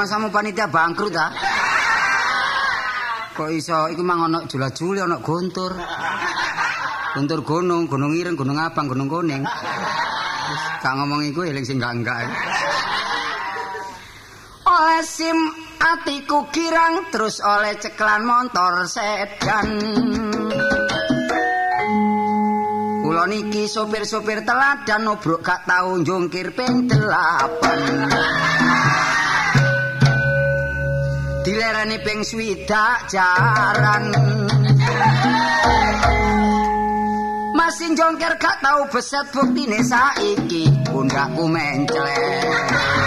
Wong jange ngedung diuber-uber rumah samu panitia bangkrut ta. Kok iso iku mang ana jula-juli ana gontur. Guntur gunung, gunung ireng, gunung abang, gunung kuning. Gak ngomong iku eling sing enggak-enggak. Oleh sim atiku kirang terus oleh ceklan motor sedan. Kula niki sopir-sopir teladan nubruk gak tau njungkir ping delapan. Dilerani ping swidak jaran. Masih jongker gak tau beset buktine saiki pundakku menclek.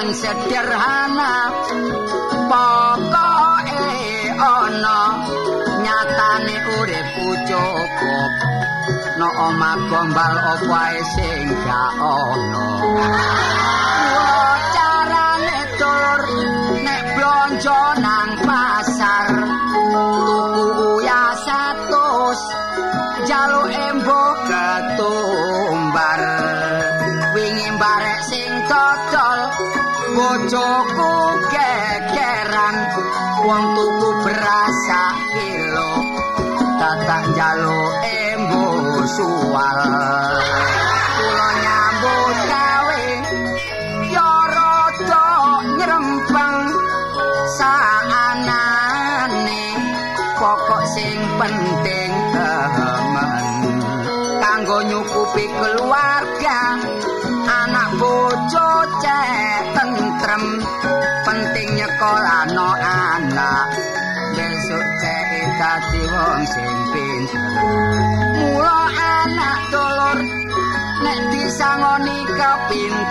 Lan sederhana pokoke ana. Nyatane urip cukup no omah gombal opo ae sing gak ana. Carane tur nek blonjo nang pasar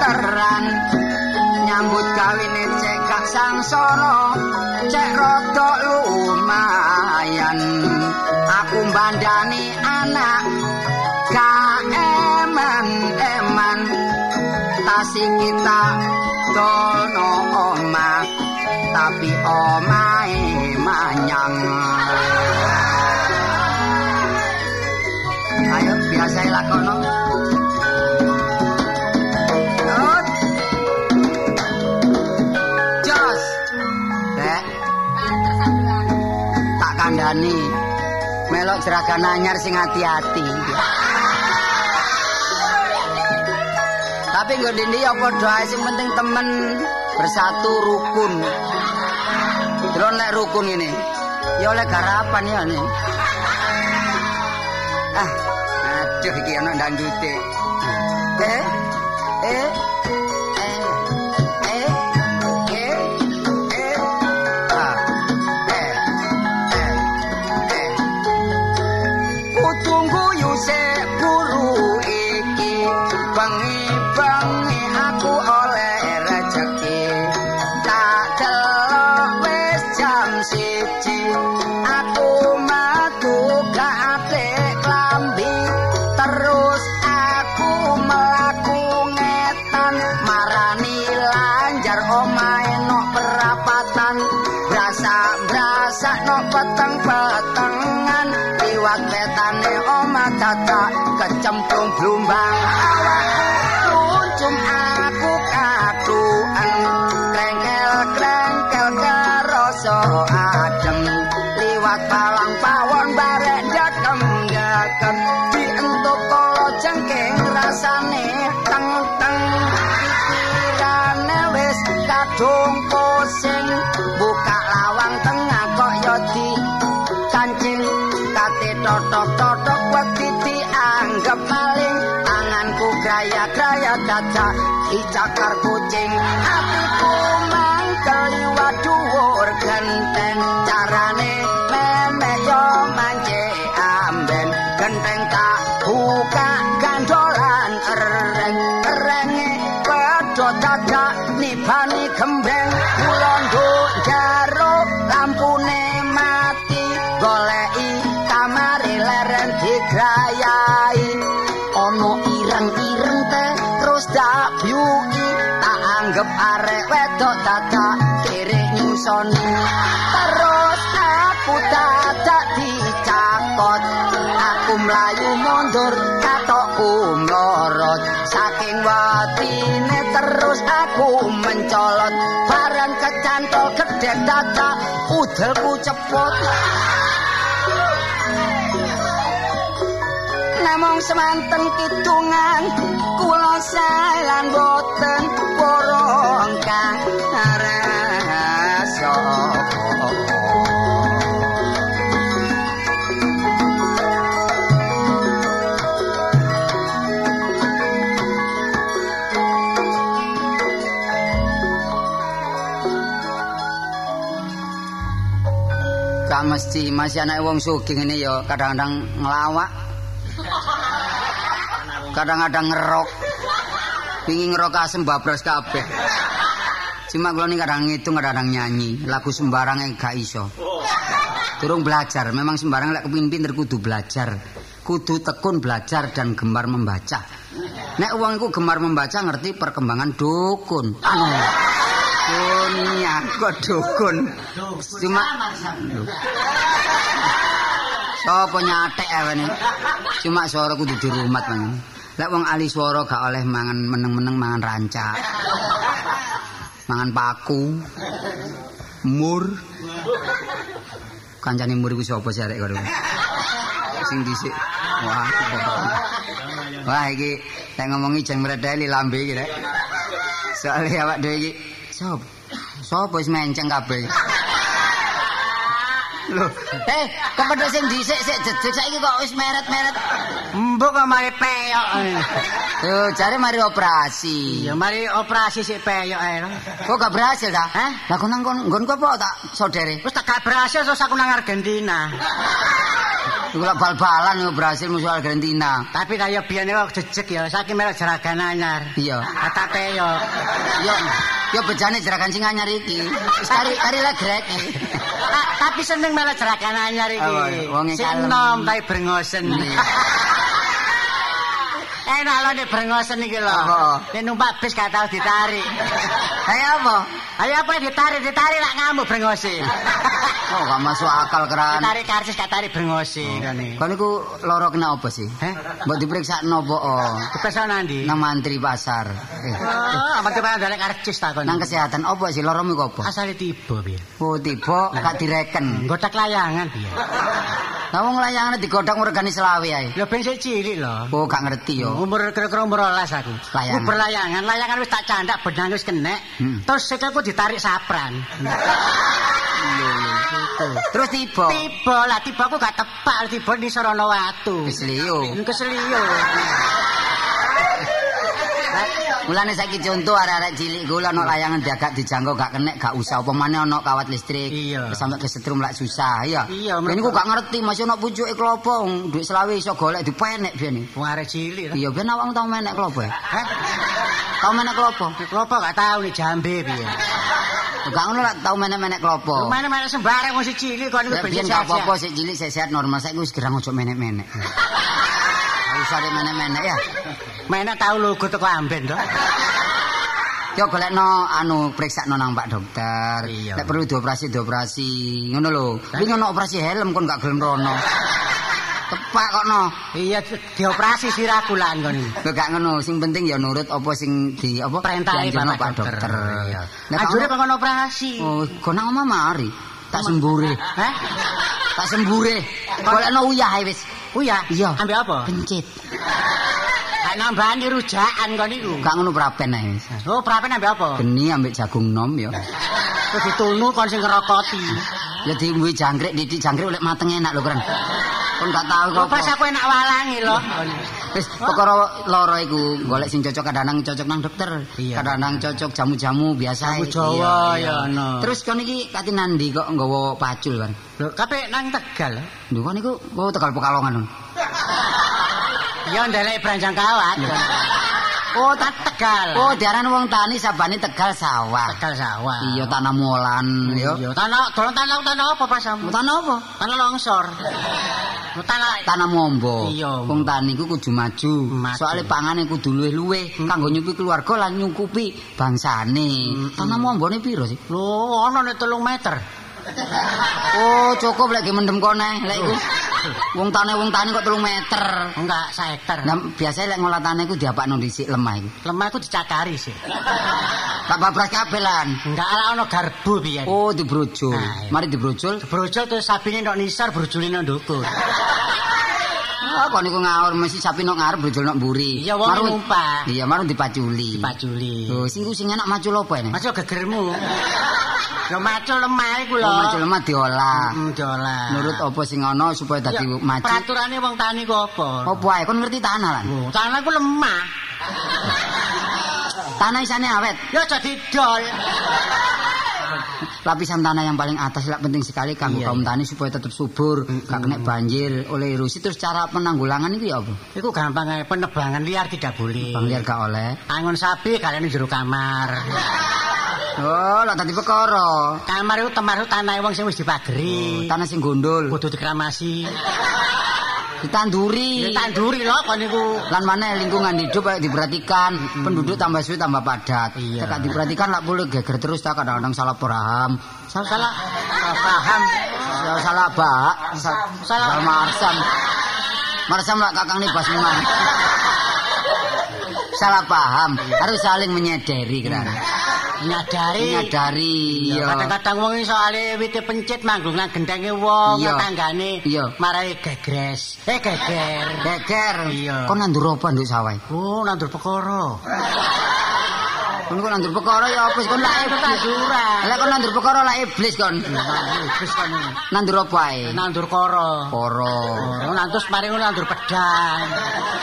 kepinteran nyambut kawine cek gak sangsara cek rada lumayan. Aku bandani anak gak eman-eman. Tasi kita dono omah tapi omahe manyang ayo biasa lakono Kandhani. Melok jeragan anyar sing ati-ati. Tapi nggo dindi padha ae sing penting temen bersatu rukun. Drone lek rukun ini. Ya oleh garapan ya nih. Ah, aduh iki ana. Eh? Eh? Nyusoni terus aku dadak dicakot aku mlayu mundur katokku mlorot. Saking watine terus aku mencolot. Barang kecantol gedhe dadak udelku cepot. Namung semanten kidungan kula salan boten porong kang mesti masih anak wong sugih ngene ya kadang-kadang ngelawak. Kadang-kadang ngerok. Pingin ngerok asem babras kabeh Cuma kula ning kadang ngitung kadang nyanyi, lagu sembarang gak iso. Durung belajar, memang sembarang kepengin pinter kudu belajar. Kudu tekun belajar dan gemar membaca. Nek wong iku gemar membaca ngerti perkembangan dukun. Anu. Dunia kok dukun. Cuma Sopo nyatek awene. Cuma suara kudu dirumat. Lek wong ahli swara gak oleh mangan meneng-meneng mangan rancak. Mangan paku. Mur. Kancane mur iku sapa sih arek karo. Sing dhisik. Wah. Wah iki nek ngomongi jeng mredeli lambe iki rek. Soale awak dhewe iki sop. Sopo wis menceng kabeh. Lho, eh, kepedhe sing dhisik sik jejeg saiki kok wis meret-meret. Mbok kok mari peyok. Yo, jare mari operasi. Ya mari operasi sik peyok ae. Kok gak berhasil ta? Hah? Lah kok nang kon nggonku apa tak sodere? Wis tak gak berhasil sos aku nang Argentina. Iku lak bal-balan yo berhasil musuh Argentina. Tapi kaya biyen kok jejeg ya, saiki melok jeragan anyar. Iya. Tak peyok. Yo, yo bejane jeragan sing anyar iki. Wis kari kari legrek. Ta- Tapi seneng melok jeragan anyar iki. Apa, wonge Sing nom tapi brengosen. Lho nek brengosen iki lho. Apa? Nek numpak bis gak tau ditarik. Kayak apa? Ayo apa ditarik ditarik lak ngamuk brengose. Oh, gak masuk akal keran. Ditarik karcis gak tarik brengose kene. Kon iku loro kena apa sih? Heh? Mbok diperiksa nopo? Oh. Kepesa nandi? Nang mantri pasar. Eh, Oh, amat kepada dalek karcis tak kon. nang kesehatan apa sih loromu iku apa? asale tiba piye? Oh, tiba gak direken. Godak layangan piye? Lah wong layangane digodhog ngregani selawe ae. Lho ben cilik lho. Oh, gak ngerti yo. Umur kira-kira umur 12 aku. Layangan. Aku berlayangan, layangan wis tak candak benang wis kenek. Hmm. Terus sikilku ditarik sapran. Terus tiba. Tiba lah, tiba aku gak tepak, tiba di sorono watu. Keseliu. Keseliu. Mulane saiki contoh arek-arek cilik ku ono layangan diagak dijangkau gak kenek gak usah apa maneh ono kawat listrik. Sampe kesetrum lak susah ya. Iya, Ben iku gak ngerti masih ono pucuke klopo duit selawe iso golek dipenek biyen. Wong arek cilik. Iya ben awang tau menek klopo ya. Hah? Tau menek klopo. Klopo gak tahu nih jambe piye. Gak ngono lak tau menek-menek klopo. Mana-mana sembarang wong cilik kok niku Lek biyen gak apa-apa sik cilik sehat normal saiki wis gerang ojo menek-menek. Deh menek-menek ya. Mana tahu logo teko amben to. Yo golekno anu periksakno nang Pak Dokter. Nek perlu dioperasi dioperasi. Ngono lho. Wingi ono operasi helm kon gak gelem rono. Tepak kok no. Iya dioperasi siraku lan kon. Lho gak ngono, sing penting ya nurut apa sing di apa Perintahe dianjurno Pak Dokter. Iya. Ono- pengen operasi. Oh, kok nang omah mari. Tak sembure. Hah? Tak sembure. Golekno uyah wis. Oh ya? Iya. Ambil apa? Pencit. Gak nambani rujakan kon niku. Gak ngono prapen ae. Oh, prapen ambil apa? Geni ambek jagung nom ya. Terus ditunu kon sing ngerokoti. Ya diombe jangkrik didik jangkrik oleh mateng enak lho keren. Kon gak tahu kok. Kok pas aku enak walangi lho. Wis perkara loro iku golek sing cocok kadang cocok nang dokter. Kadang cocok jamu-jamu biasa. Jamu Iya, Jawa, ya, ono. Terus kon iki kate nandi kok nggawa pacul kan. Lho, kape nang Tegal. Lho kon iku nggawa Tegal Pekalongan. Ya ndelek branjang kawat. Oh, tak Tegal. Oh, diaran wong tani sabane Tegal sawah. Tegal sawah. Iya tanah molan yo. Iya, tanah, dolan tanah tanah apa pasamu? Tanah apa? Tanah longsor. Oh, Tanah Tanah mombo. Iya. Wong tani ku kudu maju. Maju. Soale pangane kudu luwih-luwih kanggo nyukupi keluarga lan nyukupi bangsane. Tanah mombone piro sih? Lho, ana nek 3 meter. Oh, cukup lek mendem kone lek iku. Wong tane wong tani kok 3 meter. Enggak, sak hektar. Nah, biasa lek ngolah tane iku diapakno dhisik lemah iku. Lemah iku dicakari sih. Tak babras kabeh lan. Enggak ala ana garbu piye. Oh, dibrojol. Mari dibrojol. Brojol terus sabine ndok nisar brojule ndok ndukur. Ah, kok niku ngawur mesti sapi nok ngarep brojol nok mburi. Iya, wong numpak. Iya, marun dipaculi. Dipaculi. Oh, sing ku sing enak macul apa ini? Macul gegermu. Lho macul lemah iku lho. Oh, macul lemah diolah. Hmm, diolah. Nurut apa sing ana supaya dadi maju. Peraturane wong tani ku apa? Apa ae kon ngerti tanah lan? Oh, tanah ku lemah. Tanah isane awet. Ya jadi dol. Lapisan tanah yang paling atas lah penting sekali kanggo Iya, kaum tani supaya tetap subur, gak kena banjir oleh erosi. Terus cara penanggulangan itu ya apa? Iku gampang ae penebangan liar tidak boleh. Bang liar gak oleh. Angon sapi kalian jero kamar. Oh, lak dadi perkara. Kamar iku tempat tanah wong sing wis dipageri. Tanah sing gondol, Kudu dikramasi. Ditanduri. Ditanduri lho kon niku. Lan mana lingkungan hidup ayo diperhatikan, penduduk tambah suwi tambah padat. Iya. Tekak diperhatikan lak boleh geger terus tak kadang-kadang salah paham. Salah salah paham. salah salah bak, salah marsam. Marsam lak kakang nih basman. Salah paham, harus saling menyadari kan. Nyadari. Menyadari. Iya. Kadang-kadang wong iso ale wite pencit manggung nang gendenge wong tanggane. Iya. Marai gegres. Eh geger. Geger. Iya. Kok nandur apa nduk sawah? Oh, nandur perkara. Kon kok nandur perkara ya apa kon lak iblis. Lah kon nandur perkara lak iblis kon. Iblis kan. Nandur apa ae? Nandur koro. Koro. Oh, nantus ngono nandur pedang.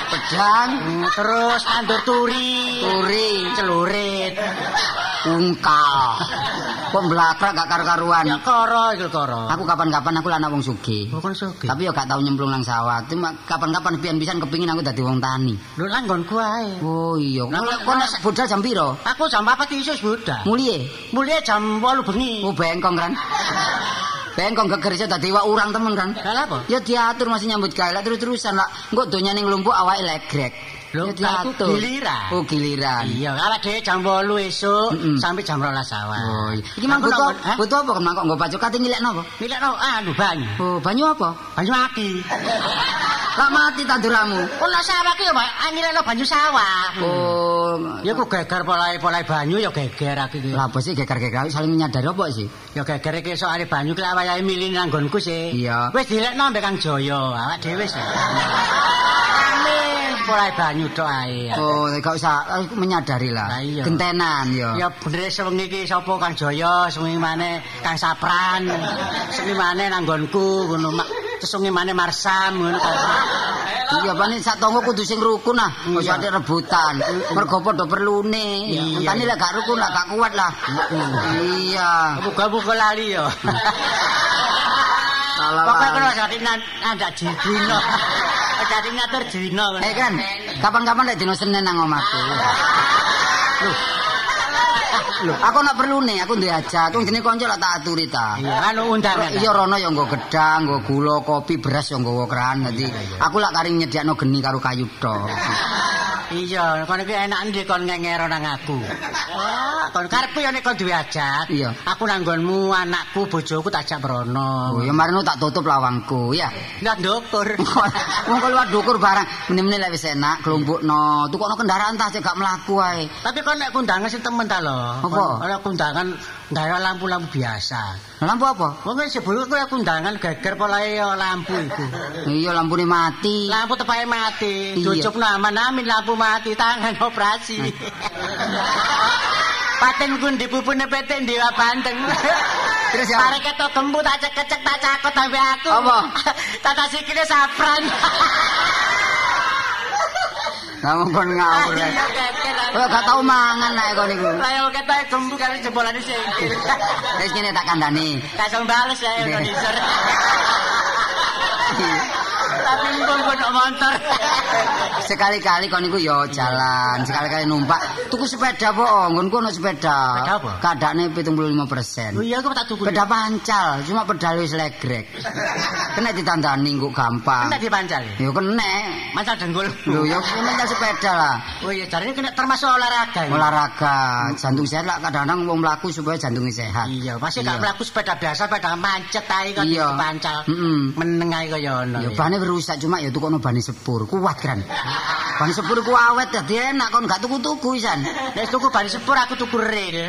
Pedang, Hmm, Terus nandur turi. turi, celurit. Ungkal. Kok mblakrak gak karu-karuan. Ya koro iku koro. Aku kapan-kapan aku lah anak wong sugih. Bukan sugih. Tapi yo gak tau nyemplung nang sawah. Cuma kapan-kapan pian-pisan kepingin aku dadi wong tani. Lho lan nggonku ae. Oh iya. Kok kok nek budal jam piro? Aku jam 4 isus budak. Mulih. Mulai jam 8 bengi. Oh bengkong kan. Bengkong geger iso dadi wak urang temen kan. Lah apa? Ya diatur masih nyambut gawe terus-terusan lah. Engko donyane nglumpuk awake legrek. Ya aku giliran. Oh giliran. Iya, awak dhewe jam 8 esuk Mm-mm. sampai jam 12 sawah. Oh iya. Iki mang Aku butuh butuh apa kemang kok nggo pacuk kate nyilekno apa? Milih no, anu banyu. Oh, banyu apa? Banyu mati. Lak mati tanduramu. Oh, lah sawah ki ya, Pak. Angile no banyu sawah. Oh. Ya ku geger polai-polai banyu ya geger aku iki. Lah apa sih geger-geger saling menyadari apa sih? Ya geger iki soal banyu ki lak wayahe milih nang nggonku sih. Iya. Wis dilekno mbek Kang Jaya, awak dhewe sih. Polai banyu tok ae. Oh, gak usah eh, menyadari lah. Gentenan yo. Ya bener sewengi iki sapa Kang Jaya, sewengi maneh Kang Sapran, sewengi maneh nang nggonku ngono mak sewengi maneh Marsam ngono kan. Iya, pane sak tangga kudu sing rukun ah. Ojo ade rebutan. Mergo padha perlune. Entane lek gak rukun lah gak kuat lah. Iya. Buka-buka lali ya. Salah. Pokoknya kalau jadi Jadi ngatur jidino. Eh kan, kapan-kapan lek dino Senin nang omahku. Loh. Loh, aku nak perlu nih, aku diajak. Aku jenenge kanca lak tak aturi ta. Iya, anu undangan. Iya rono ya nggo gedang, nggo gula, kopi, beras ya nggawa keran. Dadi aku lak kari nyediakno geni karo kayu tok. Iya, kon iki enak ndi kon ngengero nang aku. Wah, kon karepku ya nek kon duwe ajat. Iya. Aku nanggonmu, anakku, bojoku tak ajak Oh, berono. ya marino tak tutup lawangku, ya. Ndak ndukur. Wong kok liwat dukur barang, meneh-meneh lek wis enak, kelompokno. Tukokno kendaraan tas gak mlaku ae. Tapi kon nek kundangan sing temen ta lho. Apa? Ora kundangan ndayo lampu-lampu biasa. Lampu apa? Wong wis sebulu kowe kundangan geger polahe ya lampu iku. Iya lampune mati. Lampu tepake mati, Iya. cucup aman-amin lampu mati tangan operasi. Paten ku dipupune PT Dewa Banteng. Terus ya? Arek ketok gembu tak cek-cek tak cakot sampe aku. Apa? Tata sikile sapran. Kamu kon ngawur. Ae. geger. Kowe gak tau mangan nek kon niku. Lah yo ketok gembu karo jebolane sikil. Wis kene tak kandhani. Kasong bales ya. Tapi pun pun motor. Sekali-kali kon niku ya jalan, sekali-kali numpak. Tuku sepeda po, nggonku ono sepeda. Sepeda apa? Kadane 75%. Oh iya aku tak tuku. Sepeda pancal, cuma pedal wis legrek. Kena ditandani kok gampang. Kena dipancal. Yo kena. Mancal dengkul. Lho yo mental sepeda lah. Oh iya, jarine kena termasuk olahraga. ya? Olahraga, jantung sehat lah kadang-kadang wong mlaku supaya jantungnya sehat. Iya, masih gak mlaku sepeda biasa, sepeda mancet ae kok Iya. dipancal. Heeh. Meneng ae kaya ngono. Ya ya. Rusak cuma ya tukono bane sepur, kuat kan. Bane sepur ku awet dadi enak kon gak tuku-tuku isan. Nek tuku ban sepur aku tuku rel.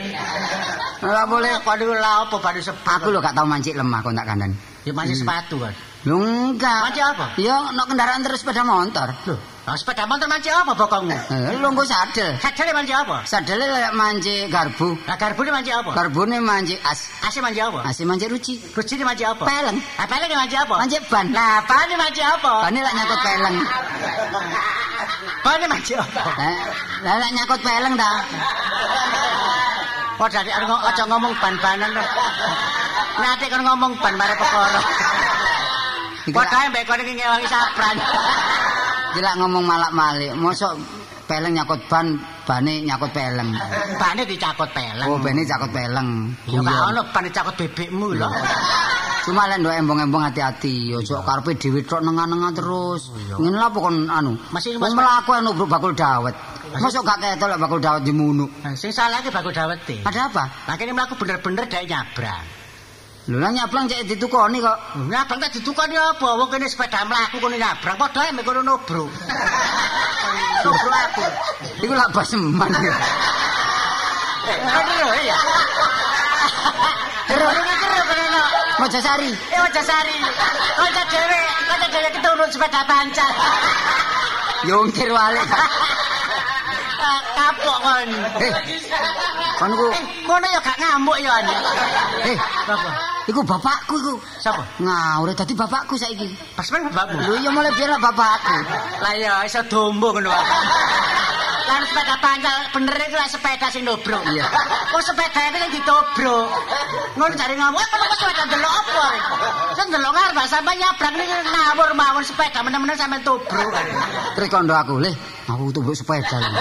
Ora boleh. Kok niku lha apa ban sepur? Aku lho gak tau mancik lemah kon tak kandhani. ya masih sepatu kan. Lho enggak. Mancik apa? Ya nek kendaraan terus sepeda motor. Loh, nah, sepeda motor mancik apa bokongmu? Eh, lho sadel. Sadele mancik apa? Sadele kayak mancik garbu. Lah garbune mancik apa? Garbune mancik as. Ase mancik apa? Asih mancik ruci. Kucine mancik apa? Peleng. Ah, peleng mancik apa? Mancik ban. Lah, bane mancik apa? Bane lak nyakut peleng. Bane mancik apa? Eh, Lah lak nyakut peleng ta. Oh, dari aja ngomong ban-banan. Nanti kan ngomong ban mare perkara. Iki Padahal mbek iki ngewangi sapran. iki lak ngomong malak-malik. Mosok peleng nyakut ban, bane nyakut peleng. Bane dicakut peleng. Oh, bane cakut peleng. Ya gak ono bane cakut bebekmu lho. Cuma lek ndok embong-embong hati-hati, ojo karepe dhewe tok nengah-nengah terus. Ngene lha kon anu. Masih Wong mlaku anu bakul dawet. Mosok gak ketok lek bakul dawet dimunuk. Sing salah ki bakul dawete. Ada apa? Lah kene mlaku bener-bener dhek nyabrang. Lho lah nyablang cek ditukoni kok. Nyabrang tak ditukoni apa? Wong kene sepeda mlaku kono nyabrang padha ae kono nobro. Nobro aku. Iku lak baseman. Kero ya. Kero kero kero. Mojosari. Eh Wajasari. Kaca dhewe, kaca dhewe keturun sepeda pancal. Yungkir wale. Ah, Kapok kon. Eh. Kon ku Eh, ngono ya gak ngamuk ya eh Apa? Iku bapakku iku. Sapa? Ngawur dadi bapakku saiki. Pas men bapakmu. Lho iya mulai biar bapakku. Lah ya iso dombo ngono wae. Lan sepeda pancal bener iku lah sepeda sing dobro. Iya. Kok sepeda iki sing ditobro. Ngono cari ngomong, "Eh, kok sepeda delok apa?" Sing delok ngarep sampe nyabrang iki ngawur mawon sepeda menem-menem sampe tobro kan. Terus kondo aku, "Leh, aku tumbuk sepeda." lho."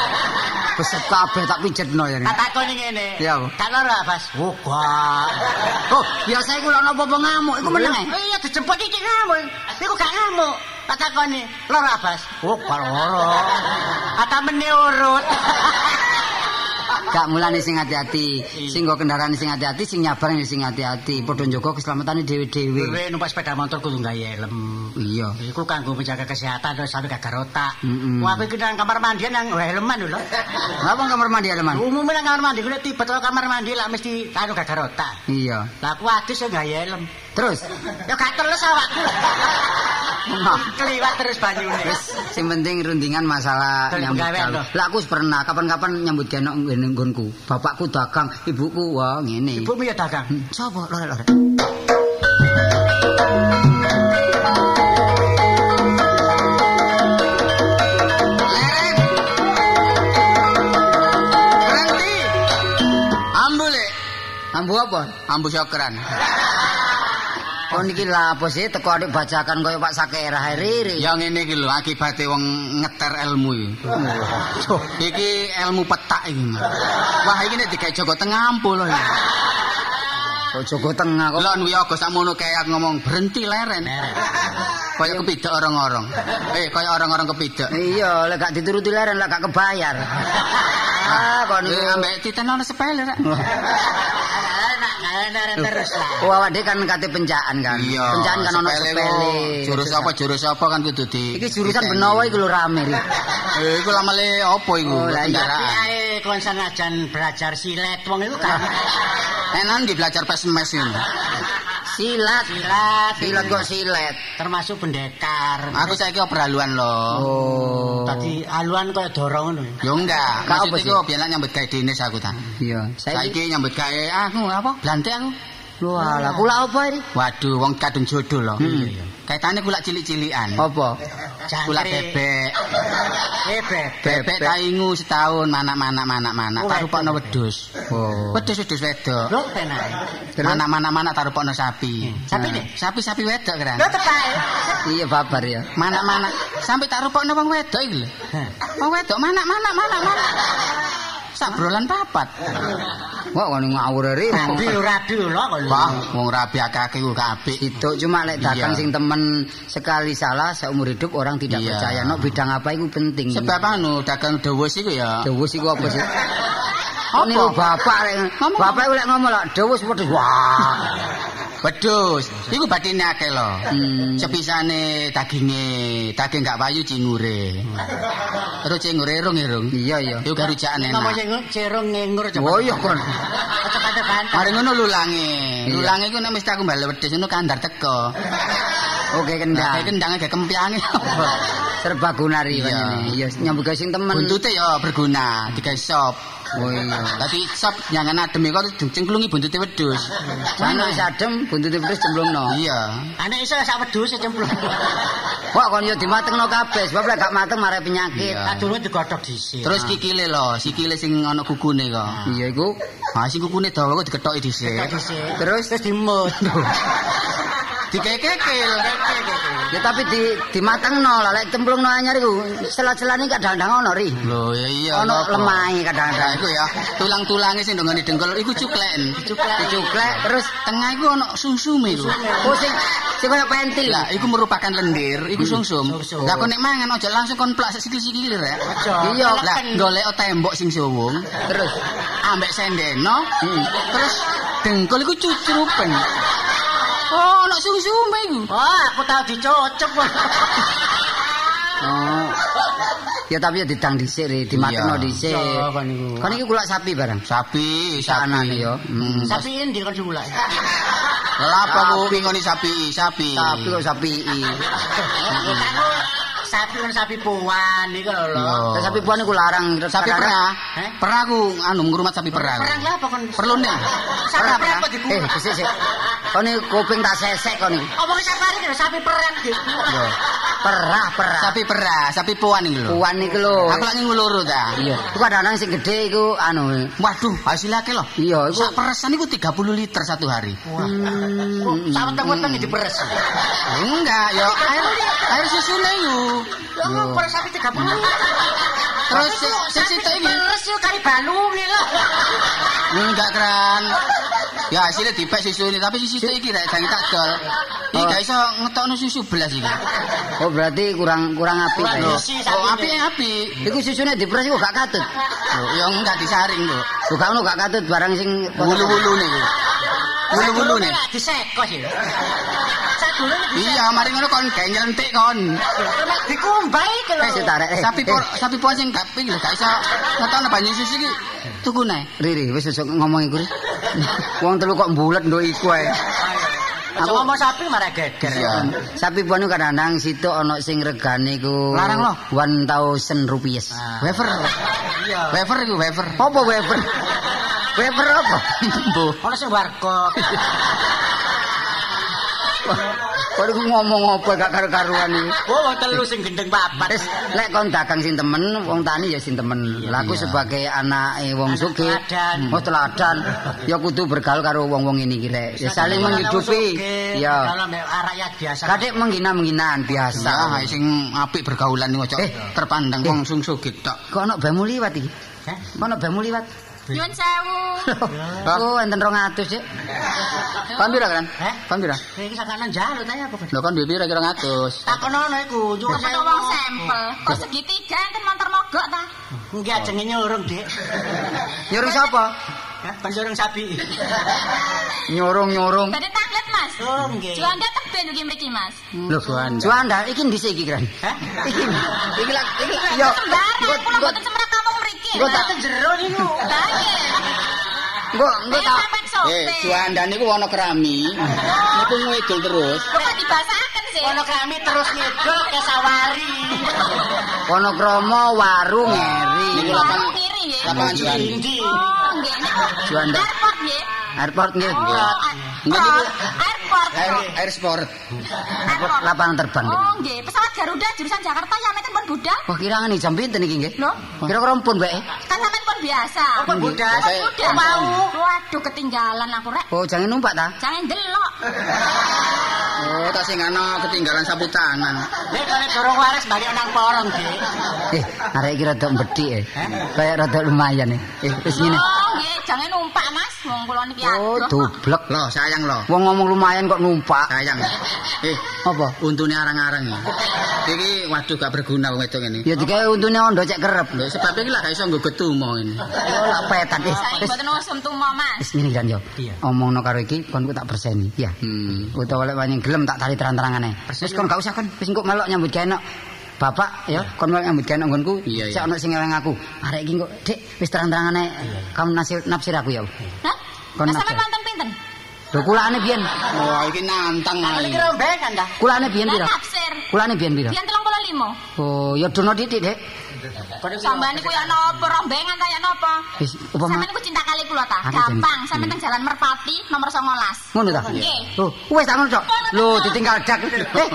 Beset kabeh tak pijetno ya. Tak takoni ngene. Iya, Bu. Gak lara, Bas. Oh, gak. Oh, biasa iku lho apa-apa ngamuk, iku meneng. Iya dijemput iki ngamuk. Iku gak ngamuk. Tak takoni, lara, Bas. Oh, gak lara. Ata meni urut. Gak mulane sing hati-hati. Sing nggo kendaraan sing hati-hati, sing nyabrang ya sing hati-hati. Padha njaga keselamatane dhewe-dhewe. Kowe numpak sepeda motor kudu gawe helm. Iya. Iku kanggo menjaga kesehatan terus sampe gak rotak. Mm-mm. Wah, aku iki nang kamar mandi nang helman lho. Ngapa kamar mandi Aleman? Umumnya nang kamar mandi kuwi tiba kamar mandi lah mesti karo gak rotak. Iya. Lah aku adus ya gawe helm. Terus Ya gak teles awakku. Keliwat terus banyune. Wis sing penting rundingan masalah Kali nyambut gawe. Lah aku pernah kapan-kapan nyambut gawe nang nggonku. Bapakku dagang, ibuku wah ngene. Ibumu ya dagang. Hmm, Sapa lore-lore? Ambu apa? Ambu syokran. Oh niki lha apa sih teko adik bacakan kaya Pak Sakera riri. Ya ngene iki lho akibate wong ngeter ilmu iki. Tuh. Iki ilmu petak iki. Wah iki nek digawe Joko Tengah ampul lho. Kok Joko Tengah kok. Lon wiyaga sakmono kayak ngomong berhenti leren. Kaya kepidek orang-orang. Eh kaya orang-orang kepidek. Iya, lek gak dituruti leren lek gak kebayar. ah, kok Eh niku. ambek titen ana sepele rek. terus lah. Oh, awak kan kate pencaan kan. Iya. Pencaan kan ono sepele. Jurus apa jurus apa kan kudu di. Iki jurusan benowo iku lho rame iki. Eh iku lamale apa iku? Oh, Kendaraan. ae kon sanajan belajar silet wong iku kan Enak di belajar pesmes ini. Silat. silat. Silat kok silet. termasuk pendekar. Aku saiki obrolan lho. Oh. Tadi aluan kaya dorong ngono. Yo enggak. Gak apa Maksud sih? biyen nyambut gawe dinis aku ta. Iya. Saiki nyambut gawe aku apa? Blantik aku. Wah, lah kula apa iki? Waduh, wong kadung jodoh loh. Hmm. Kaitane kula cilik-cilikan. Apa? Kula bebek. Eh bebek. Bebek taingu setahun manak-manak manak-manak Oh, tarupokno wedhus. Oh. Wedhus-wedhus wedok. Lho. Terus? Manak-manak manak tarupokno sapi. Sapi Nah, nih? Sapi-sapi wedok kan. Lho tepae. Iya babar ya. Manak-manak sampai tarupokno wong wedok iki lho. Wong wedok manak-manak manak-manak. Sak brolan papat. Wah, kon ngawur ri. Rabi rabi lho kok. Wah, wong rabi akeh-akeh ku apik. Itu cuma lek dagang Iya. sing temen sekali salah seumur hidup orang tidak Iya. percaya. No bidang apa itu penting. Sebab anu dagang dewes iku ya. Dewus iku apa sih? Apa? Niku bapak rek. Bapak iku lek ngomong lho, dewus wedhus. Wah. Wedhus, iku batine akeh lho. Hmm. Sepisane daginge, daging gak payu cingure. Terus cingure irung-irung. Iya iya. Iku garujakan enak. Sing cerung ngengur coba. Oh iya kon. Aja banter-banter. Mari ngono lulange. Lulange iku nek mesti aku balik wedhus ngono kandar teko. Oke kendang. kayak kendange kayak kempiange. Serbagunari Iya. panjenengan. Iya nyambut gawe sing temen. Buntute ya berguna, digawe sop. Oh iya. Dadi sop jangan adem kok cengklungi buntute wedhus. Mana wis adem buntute wedhus cemplungno. Iya. Anek iso sak wedhus cemplung. Wah kon yo dimatengno kabeh sebab lek gak mateng mare penyakit. Iya. Kadurunge digodhog dhisik. Terus kikile lho, sikile sing ana kukune kok. Iya iku. Ah sing kukune dawa kok diketoki dhisik. dhisik. Terus Terus dimut. Dikekekil. Ya tapi di dimatengno lah lek cemplungno anyar iku sela-selane kadang-kadang ono ri. Lho ya iya. Ono lemahe Nah, kadang-kadang. iku ya, tulang-tulange sing ndongone dengkul iku cukleken. Dicuklek, dicuklek terus Tengah iku ono sumsume iku. oh sing sing koyo pentil. Lah, iku merupakan lendir, iku sumsum. Lah kok nek mangan aja langsung kon plak sikil-sikilir ya. Iya, Lah, golek tembok sing suwung, terus ambek sendeno, terus dengkul iku cucrupen. Oh, ono sumsume iku. Oh, aku tahu dicocok. Oh. Ya tapi ya didang dhisik ri, dimatengno Iya. dhisik. Iya, kan iku. Kan iki kula sapi barang. Sapi, sapi. ya. Hmm. Sapi ini kan diulak. Lah apa ku ngingoni sapi, sapi. Sapi kok sapi. Sapi kan sapi puan iki lho. Lah sapi puan iku larang. Sapi perah. Perah ku anu ngrumat sapi perah. Perang lah apa kon? Perlu nih. Sapi Perah, perah. Eh, sik sik. Kon iki kuping tak sesek kon iki. Omong safari kira sapi perang gitu. Perah, perah. Sapi perah, sapi puan iki lho. puan iki lho. Aku lagi nguluru ta. Iya. Iku kadang-kadang sing gedhe iku anu. Waduh, hasilnya akeh lho. Iya, iku Sak peresan iku 30 liter satu hari. Sama temen-temen diperes. Enggak, yo air air susune Lah peres sapi 30. Terus si si situ iki Peres yo kali balung lho. enggak keren. Ya hasilnya dipek susu ini, tapi susu iki rek jangan tak dol. Iki Oh. gak iso ngetokno susu belas iki. Oh berarti kurang kurang apik Kurang ya. isi Oh, api api. Iku susune diperes iku gak katut. Ya enggak disaring. Lho gak ono gak katut barang sing Wulu-wulu nih. Bu. Wulu-wulu nih. Disekos ya. Iya, mari ngono kon gak nyelentik kon. dikumbai iki lho. Eh, sik tarik. Eh, Sapi eh. sapi po sing gak ping lho, gak iso ngetokno banyu susu iki. Tuku nae. Riri, wis ojo ngomong iku. Wong telu kok mbulet nduk iku ae. Aku ngomong sapi marah geger. Iya. Sapi pun iku kadang-kadang situ ono sing regane iku Larang loh. 1000 rupiah. Wafer. Iya. Wafer iku wafer. Apa weber? Weber apa? Bu. Ono sing warkop. Kok iku ngomong apa gak karo-karuan iki. Oh, telu sing gendeng papat. Wis lek kon dagang sing temen, wong tani ya sing temen. Lah aku sebagai anake wong sugih, oh teladan, ya kudu bergaul karo wong-wong ini iki rek. Ya saling menghidupi. Ya. Dalam rakyat biasa. Kadek menghina-menghinaan biasa. Nah, sing apik bergaulan iki ojo Eh. terpandang wong sung sugih tok. Kok ono bemu liwat iki? Hah? Ono bemu liwat? Nyuwun sewu. Oh, enten 200, Cik. Kon pira kan? Heh? Kon pira? Iki sakanan jalut ae apa? Lho kon duwe pira kira 100. Tak kono iku, juga Kok wong sampel. Kok segitiga enten montor mogok ta? Enggak jenenge urung, Dik. Nyuruh sapa? Hah, panjurung sapi. Nyurung-nyurung. Badhe taklit, Mas. Oh, nggih. Juanda teben iki mriki, Mas. Lho, Juanda. Juanda iki ndhisik iki, Kran. Hah? Iki. Iki lak iki lak yo. Engko mboten semrak kampung mriki. Engko tak jero niku. Lah nggih. engko engko tak. Eh, Juanda niku ana kerami. Niku ngedol terus. Kok dibasaken sih? Ono kami terus ngedol ke sawari. kono kromo warung ngeri. Niku lapangan kiri nggih. lapangan Juanda. Juanda. Airport nggih. Airport nggih. Oh, airport. Air air sport. Airport lapangan terbang. nggih. Oh, nggih. Pesawat Garuda jurusan Jakarta ya meten pun budal. Wah, kira ngene jam pinten iki nggih? Lho? Kira-kira pun bae. Kan sampean pun biasa. Budal? Pun Saya- budal. Mau. Waduh, ketinggalan aku rek. Oh, jangan numpak ta? Jangan delok. Oh, tak sing ana ketinggalan sapu tangan. Nek kene dorong waris balik nang porong, Dik. Eh, arek iki rada mbedhik eh. Kayak rada lumayan eh. Eh, wis ngene. Oh, nggih, jangan numpak, Mas. Wong kula niki Oh, adoh. dublek. Loh, sayang loh. Wong ngomong lumayan kok numpak. Sayang. Eh, Apa? untune arang-arang ya. Iki waduh gak berguna wong wedok ini. Ya digawe untune ondo cek kerep. Lho, sebab iki lah gak iso nggo getumo ini. Oh, lah petan Wis mboten usum tumo, Mas. wis ngene kan yo. Iya. Omongno karo iki kon tak perseni, ya. Hmm. Utawa lek wani gelem tak tali terang-terangane. Wis kon gak usah kon, wis engko melok nyambut gawe nok. Bapak ya, kon melok nyambut gawe nggonku. Sik ono sing ngeleng aku. Arek iki kok, Dik, wis terang-terangane kamu nasir nafsir aku ya. Hah? Kon nafsir. wonten pinten? Lho kulane biyen. Wah, iki nantang ae. iki rombengan dah. Kulane biyen pira? Kulane biyen pira? Biyen 35. Oh, ya dono titik, Dek. Sampean niku ya napa rombengan ta ya napa? Wis apa mah? niku cinta kali kula ta. Gampang, sampean teng Jalan Merpati nomor 19. Ngono ta? Nggih. Oh, wis tak ngono, Cok. Lho, ditinggal dak. Eh,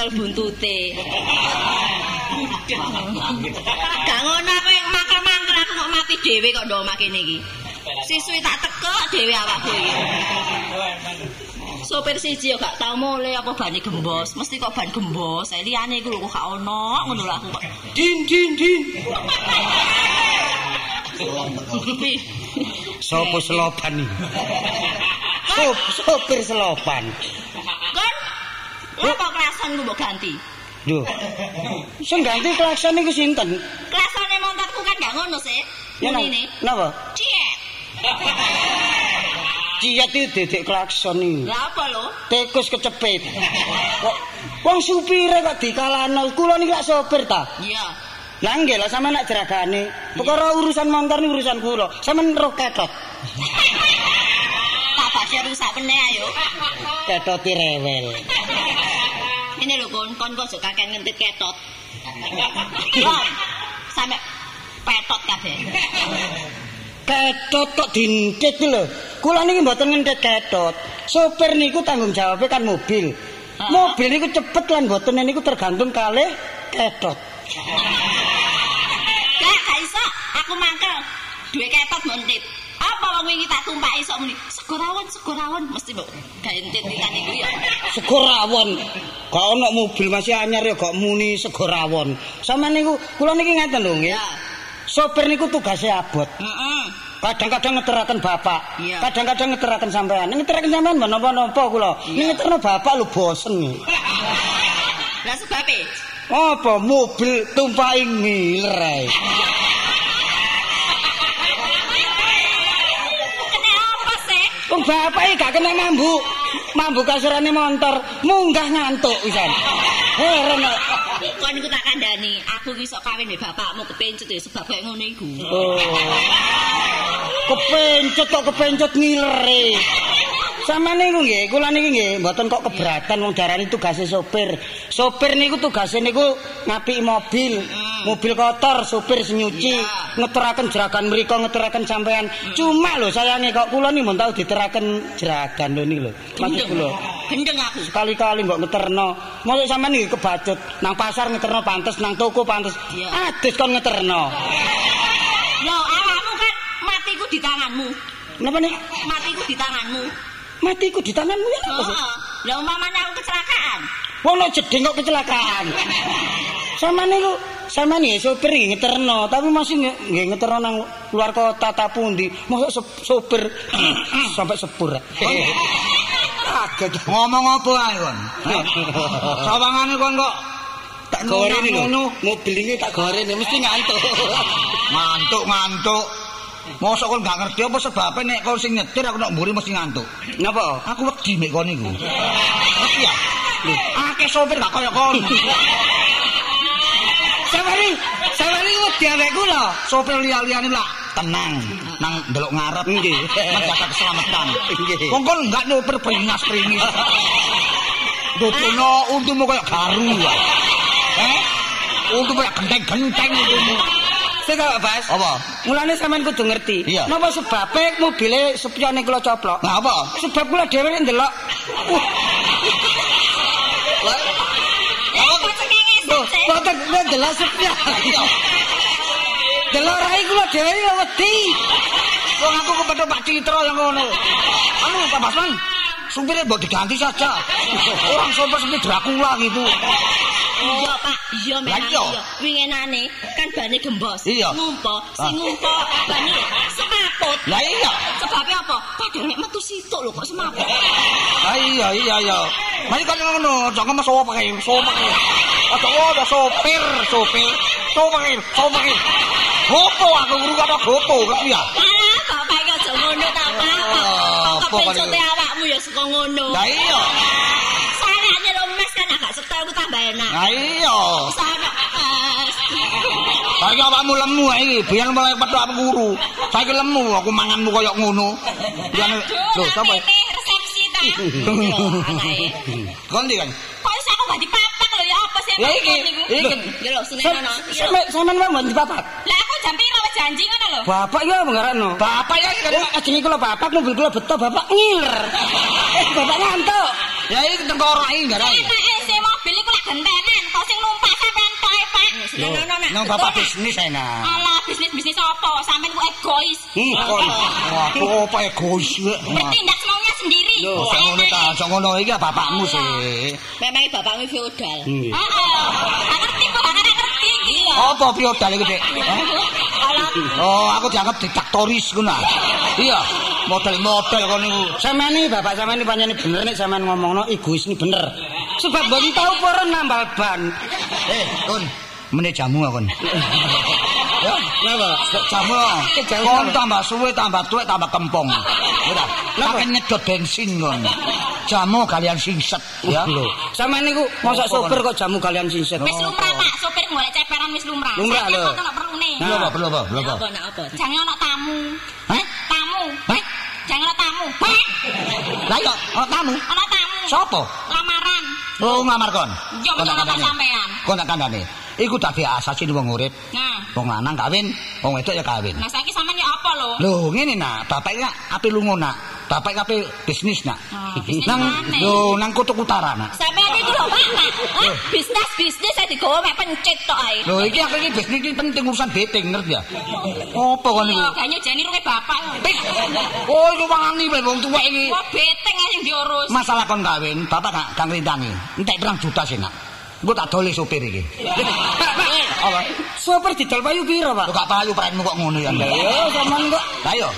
dicekel buntute. Gak ngono aku yang mangkel-mangkel aku kok mati dhewe kok ndo omah kene iki. Siswi tak tekek dhewe awakku iki. Sopir siji yo gak tau mule apa bane gembos, mesti kok ban gembos. Saya liyane iku kok gak ono ngono lho aku. Din din din. Sopo selopan iki? Sop, sopir selopan. Ku mbok ganti? Lho. Sing ganti klakson iku sinten? Kelasane montorku kan gak ngono sih. Bunine. Napa? Ciet. Ciyat iki dedek klakson iki. Lah apa lho? Tikus kecepit. Kok wong supire kok dikalano. Kula niki lak sopir ta. Iya. Lah nggih lah sampean nak jeragane. Perkara urusan motor ni urusan kula. Sampean roh ketot. Tak basi rusak meneh ayo. Ketot rewel. Ini lho kon, kon kok sok kakek ngentit ketot. Kon, sampe petot kabeh. Ketot kok dintit lho. Kula niki mboten ngentit ketot. Sopir niku tanggung jawabnya kan mobil. Mobil niku cepet lan mboten niku tergantung kalih ketot. Gak, gak iso. Aku mangkel. Duwe ketot montit. Wong wingi tak tumpaki sok muni. Segorawon, segorawon mesti mbok gawe entit-entitan iku ya. Sego rawon. Gak ono mobil masih anyar ya gak muni sego rawon. Sampeyan niku kula niki ngeten lho nggih. Ya. Sopir niku tugasnya abot. Heeh. Kadang-kadang ngeteraken bapak, kadang-kadang ngeteraken sampean. Ngeteraken sampean mbok napa-napa kula. Ngeterno bapak lho bosen. Lah sebabe Apa mobil tumpaki ngiler ae. kene apa sih? Wong bapak iki gak kena mambu. Mambu kasurane motor, munggah ngantuk pisan. Heran kok. Kon iku tak kandhani, aku ki sok kawin mbek bapakmu kepencut ya sebab kayak ngono iku. Oh. Kepencut kok kepencut ngilere. Sama niku nggih, kula niki nggih mboten kok keberatan wong darani tugase sopir. Sopir niku tugase niku ngapiki mobil. Mobil kotor, sopir senyuci, ngeteraken jeragan mriku, ngeteraken sampean. Cuma lho sayange kok kula nih mun tau diteraken jeragan lho niku lho. Maksud kula. Gendeng aku. Sekali-kali mbok ngeterno. Mosok sampean iki kebacut nang pasar ngeterno pantes, nang toko pantes. Adus kon ngeterno. Lho, awakmu kan matiku di tanganmu. Napa nih? Matiku di tanganmu. Matiku di tanganmu ya apa sih? Heeh. Lah umpamanya aku kecelakaan. Wong no jeding kok kecelakaan. Sama niku sama nih sopir nggih ngeterno, tapi masih nggih ngeterno nang luar kota ta pundi. Mosok sop- sopir sampai sepur. Kaget. Ngomong apa ae kon? Sawangane kon kok Tak goreng ini ngono. Mobil ini tak goreng mesti ngantuk. Ngantuk, ngantuk. Mosok kon gak ngerti apa sebabnya nek kon sing nyetir aku nek mburi mesti ngantuk. Napa? Aku wedi mek kon iku. Ngerti ya? Lho, akeh sopir gak kaya kon. Sawari, sawari wedi awake kula. Sopir liya-liyane lah tenang nang ndelok ngarep Nggih. menjaga keselamatan. Nggih. Wong enggak nuper peringas-peringis. Dodono untumu kaya garu. Eh? Untu kaya genteng-genteng untumu. Sing kok Bas? Apa? Mulane sampean kudu ngerti. Iya. Napa sebabe mobile spione kula coplok? Nah apa? Sebab kula dhewe nek ndelok. Eh, kok boten nek ndelok spion. Delok rai kula dhewe ya wedi. Wong aku kepethuk Pak Citra yang ngono. Anu Pak Basman, supirnya mbok diganti saja. Orang sopir seperti Dracula gitu. Iya, Pak. Iya, memang iya. iya. Wingenane kan bane gembos. Iya. Ngumpo, Ah. sing ngumpo bane semaput. Lah iya. Sebabnya apa? Padahal nek metu situk lho kok semaput. Lah iya iya iya. Mari kan ngono, jangan mas sopo pakai, sopo pakai. Ada ada sopir, sopir, sopir, sopir. Gopo aku guru kata gopo, ngerti ya? Ah, iki aja ngono ta, Pak. Ah, Kok kepencute itu? Awakmu ya saka ngono. Lah iya. Sayangnya lo mes kan agak setel aku tambah enak. Lah iya. Sana. Saiki awakmu lemu iki, biyen mulai petuk aku guru. Saiki lemu aku manganmu koyo ngono. Lho sapa? Resepsi ta. Anake. Kondi kan? Kok iso aku gak dipapak lho ya apa sih? Iki, iki. Lho, Sam- ana. Sampe sampean wae mboten dipapat. Lah aku jam piro wis janji ngono lho. Bapak ya menggarakno. Bapak ya Oh, ajenge kula bapak mobil kula beto bapak ngiler. Eh, bapak ngantuk. ya iki tengkorak iki garai. Enake si mobil iku lak gentenan, kok sing numpak sampean tok e, Pak. Nang bapak bisnis enak. Alah, bisnis-bisnis apa? Sampean ku egois. Hmm, wah, kok apa egois? Bertindak semaunya sendiri. Lho, sak ngono ta, sak ngono iki bapakmu sih. Memang bapakmu feodal. Heeh. Ngerti kok, ngerti. Apa piodal iki, Dik? Oh, aku dianggap diktatoris ngono. ah. Iya, model-model kon niku. Sampeyan iki bapak sampeyan iki pancen bener nek sampeyan ngomongno egois ini bener. Sebab mboten tau pora nambal ban. Eh, Kun, meneh jamu kon. Ya, Napa? jamu. Kon tambah suwe, tambah tuwek, tambah kempong. Ora, pakai nyedot bensin kon. Jamu kalian singset, ya. Lho, sampeyan niku mosok sopir kok jamu kalian singset. wis lumrah Pak, sopir golek ceperan wis lumrah. Lumrah, lho. kok ono perlune. Perlu apa, perlu apa, perlu apa? Jangan ono tamu. Hah? Tamu. Hah? Jangan ono tamu. Lah iya, ono tamu. Ono tamu. Sopo? Lamaran. Oh, ngamar kon. Yo Kon sampean. Kon tak kandhani. Iku dadi asasi wong urip. Nah, Wong lanang kawin, wong wedok ya kawin. nah saiki sampean yo apa lho? Lho, ngene nak, bapak iki ape lunga nak? Bapak iki ape bisnis nak? Bisnis nang lho nang kutub utara nak. Sampean iki lho Pak. Bisnis bisnis saya digawa mek pencet tok ae. Lho iki aku iki bisnis iki penting urusan dating ngerti ya? Apa kon niku? Yo kayaknya jani ruke bapak. Pik. Oh, iku wani wae wong tuwek iki. Wah beteng ae yang diurus. Masalah kon kawin, bapak gak gak ngrintangi. Entek pirang juta sih nak. Engko tak dole sopir iki. Apa? Sopir didol payu piro, Pak? Lu gak payu praenmu kok ngono ya. Ya, sampean kok Lah yo.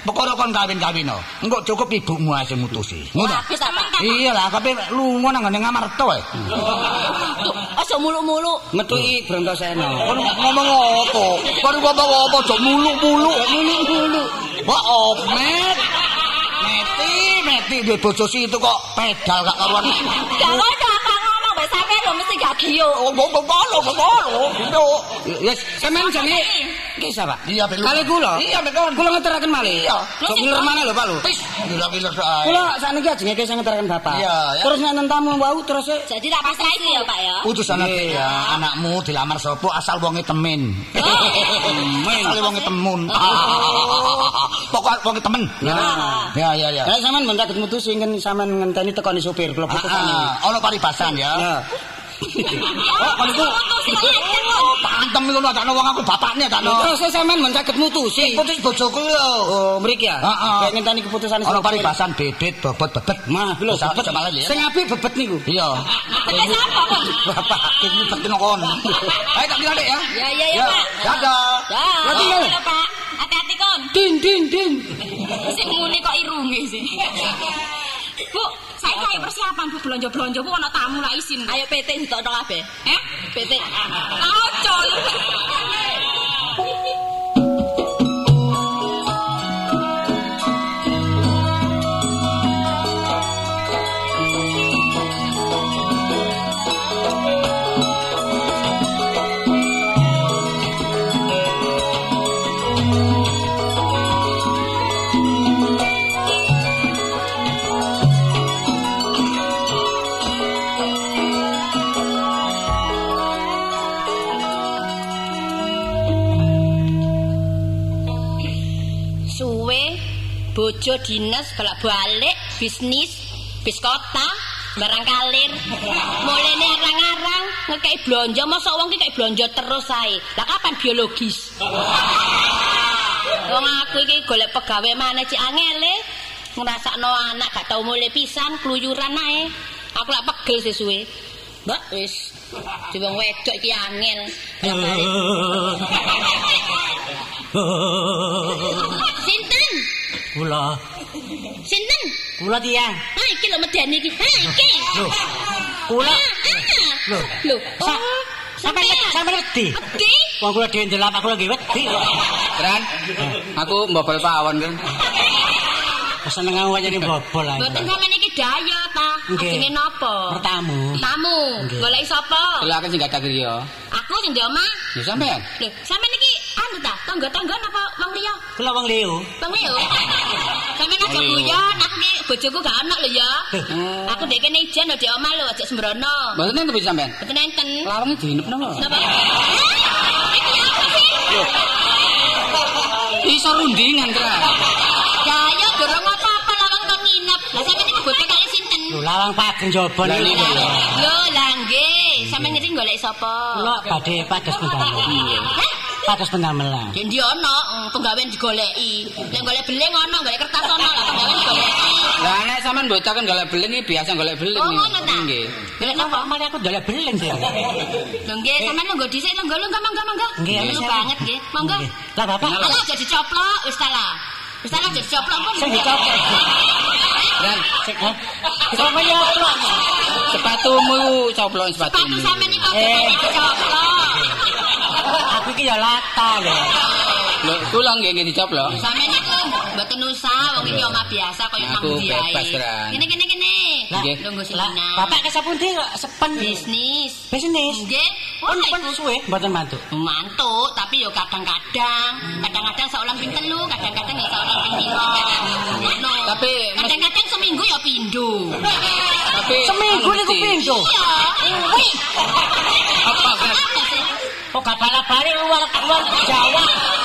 Perkara kon kawin-kawin. Engko cukup ibumu ae sing mutusi. Ngono. Pak. Iya lah, tapi lunga nang ngene ngamarto ae. Aja mulu-mulu. metuki Brontoseno. Kon ngomong apa? Kon ngomong apa? Aja muluk-muluk. Mulu-mulu. Wah, omet. Meti, meti duwe bojo itu kok pedal gak karuan. Gak sampean lho mesti gak giyo. Oh, ngomong polo, polo. Yes, sampean jane kisah, Pak. Iya, belum. Kali kula. Iya, betul. Kula ngeteraken malih. Iya. Kok ngiler mana lho, Pak lho. Wis, gila-gila soal. Kula sakniki ajenge kisah ngeteraken Bapak. Iya, ya. Terus nek tamu wau terus e Jadi tak pasrah itu ya Pak ya. Utusan Iya. ya, anakmu dilamar sapa asal wonge temen. temen. Asal wonge temun. Pokok wonge temen. Ya, ya, ya. Kayak sampean saged mutusi ngene sampean ngenteni tekoni sopir kula putusane. Ah, ono paribasan ya. Oh, kon iku Oh, pantem iku ada wong aku bapakne tak no. Terus sampean ben saged mutusi. Putus bojoku yo. Oh, mriki ya. Heeh. Ngenteni keputusan Ono paribasan bebet bobot bebet. Mah, lho bebet. lali ya. Sing apik bebet niku. Iya. Pakai siapa kok? Bapak, iki betin kon. Ayo tak bilang dek ya. Ya ya ya Pak. Dadah. Tinggal. Halo, Pak. Hati-hati kon. Din din din. Sing muni kok irunge sih. Bu, saya kaya persiapan bu belanja-belanja bu ana tamu lah isin. Ayo PT ditokno kabeh. Eh? PT. Ojo. bojo dinas bolak-balik bisnis bis kota barang kalir. Mulene arang-arang ngekei blonjo mosok wong ki kei blonjo terus ae. Lah kapan biologis? Wong aku iki golek pegawe maneh cik angele. Ngrasakno anak gak tau mulai pisan kluyuran ae. Aku lak pegel sesuwe mbak wis. Di wong wedok iki angel Kula. sinten Kula tiyang. Ha iki lho medeni iki. Ha iki. Lho. Kula Lho. Lho. Sa- Oh, sampean sampean wedi. Wedi? Wong kula dhewe kula nggih wedi. Keren. Aku mbobol pawon kan. Seneng aku jadi bobol ae. Mboten sampean iki daya ta. Nggih. Ajenge napa? Pertamu. Tamu. Nggih. Golek sapa? Silakan sing gak ada griya. Aku sing di omah. Ya sampean. Lho, sampean iki anu ta? Tangga-tangga napa wong liya? Kula wong Leo. Wong liya. Sampeyan aja guyon, aku ki bojoku gak ana lho ya. Aku ndek kene ijen lho di omah lho, aja sembrono. Mboten enten tapi sampean. Mboten enten. Larang diinep napa? Napa? Iki apa sih? iso rundingan kira. Lawang kon nginep. Lah sampeyan iki boten kali sinten? Lho lawang pageng jaba Lah, niku. lho. Lho, lah nggih. Sampeyan ngerti golek sapa? Kula badhe pados pendamelan. Hah? Pados pendamelan. Ya ndi ono mm, penggawean digoleki. Nek golek beling ono, golek kertas ono, lah penggawean digoleki. Lah nek sampean mboten golek beling iki biasa golek beling. Oh, ngono ta? Nggih. Lek napa mari aku dolek beling sih. Lho nggih, sampeyan monggo dhisik lho, lho monggo monggo. Nggih, banget nggih. Monggo. Lah bapak Alah jadi coplok wis ta lah. Wis ta lah jadi coplok pun. sing dicopot. Dan Sik ha. Sama nyoplok. sepatumu coplon Sepatu sampeyan iki kok Eh. coplok. Aku iki ya lata lho. Lho, kula nggih nggih dicoplok. Sampeyan iku mboten usah wong iki omah biasa kaya nang Aku ndi bebas, ae. Kran. Kene kene kene. Nggih. Lungguh sina. bapak ke sapundi kok sepen bisnis. bisnis. Nggih. Pun iku. suwe mboten mantu. Mantuk, tapi yo kadang-kadang, kadang-kadang saulang ping telu, kadang-kadang ya saulang ping. Ngono. Tapi kadang-kadang seminggu ya pindho. Tapi Seminggu niku pindho. Iya. Wih. Apa kan? Kok gak bala-bali luar luar Jawa.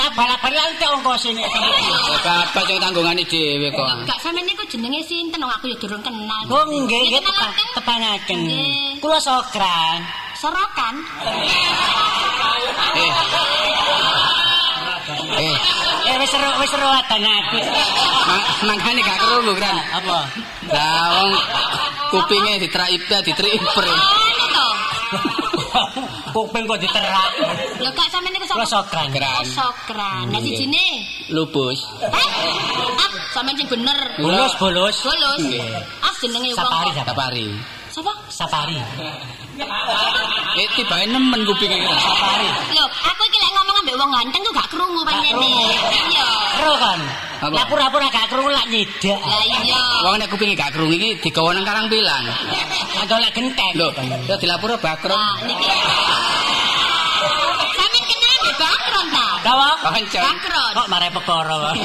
Saya bala-bali ante ongkos ini. Ya bapak sing tanggungane dhewe kok. Gak sampean niku jenenge sinten wong aku ya durung kenal. Oh nggih nggih tepa- Kenalaken? tepangaken. Nggih. Kula sokran. Sorokan. Eh. Eh, Eh wis seru wis seru atan aku. ma- mangkane gak krungu kan. Apa? Lah wong kupinge ditraipe ditriper. Ono to. Kuping kok diterak. Lho gak sampean niku sapa? sokran. Kran. Sokran. Lah sijine. Lupus. Hah? Ah, sampean sing bener. Bulus bulus. Bolos. Nggih. Ah jenenge wong. Sapari kok. Sapari. Sapa? Sapari. Eh tibae nemen kupinge kira. Sapari. Lho, aku iki lek ngomong ambek wong ganteng kok gak krungu pancene. Iya. Kan. Apa? Lah pura-pura gak krungu lak nyedak. Lah iya. Wong nek kupinge gak krungu iki digawa nang karang pilang. Ada lek gentek. Lho, ya dilapuro bakron. Nah, niki. Sampeyan kenal Bakron ta? Dawa. Bakron. Kok mare perkara wae.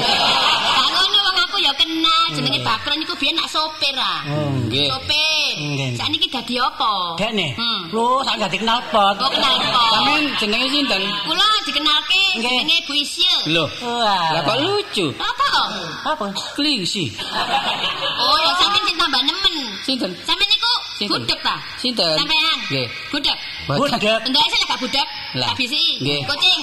Aku ya kenal jenenge Bakron iku biyen nak sopir ah. Nggih. Sopir. Sakniki dadi apa? Dek nih. Hmm. Lu sak gak dikenal pot. Oh kenal? Sampeyan jenenge sinten? Kula dikenalke jenenge Bu Isyul. Lho, lah kok lucu. Apa kok? Apa? Klingsi. Oh, ya sampeyan sing tambah nemen. Sinten? Sampeyan niku budek ta? Sinten? Sampean. Nggih. Budek. Budek. Bendake saya gak budek. Lah. Tak bisi. Nggih. Kucing.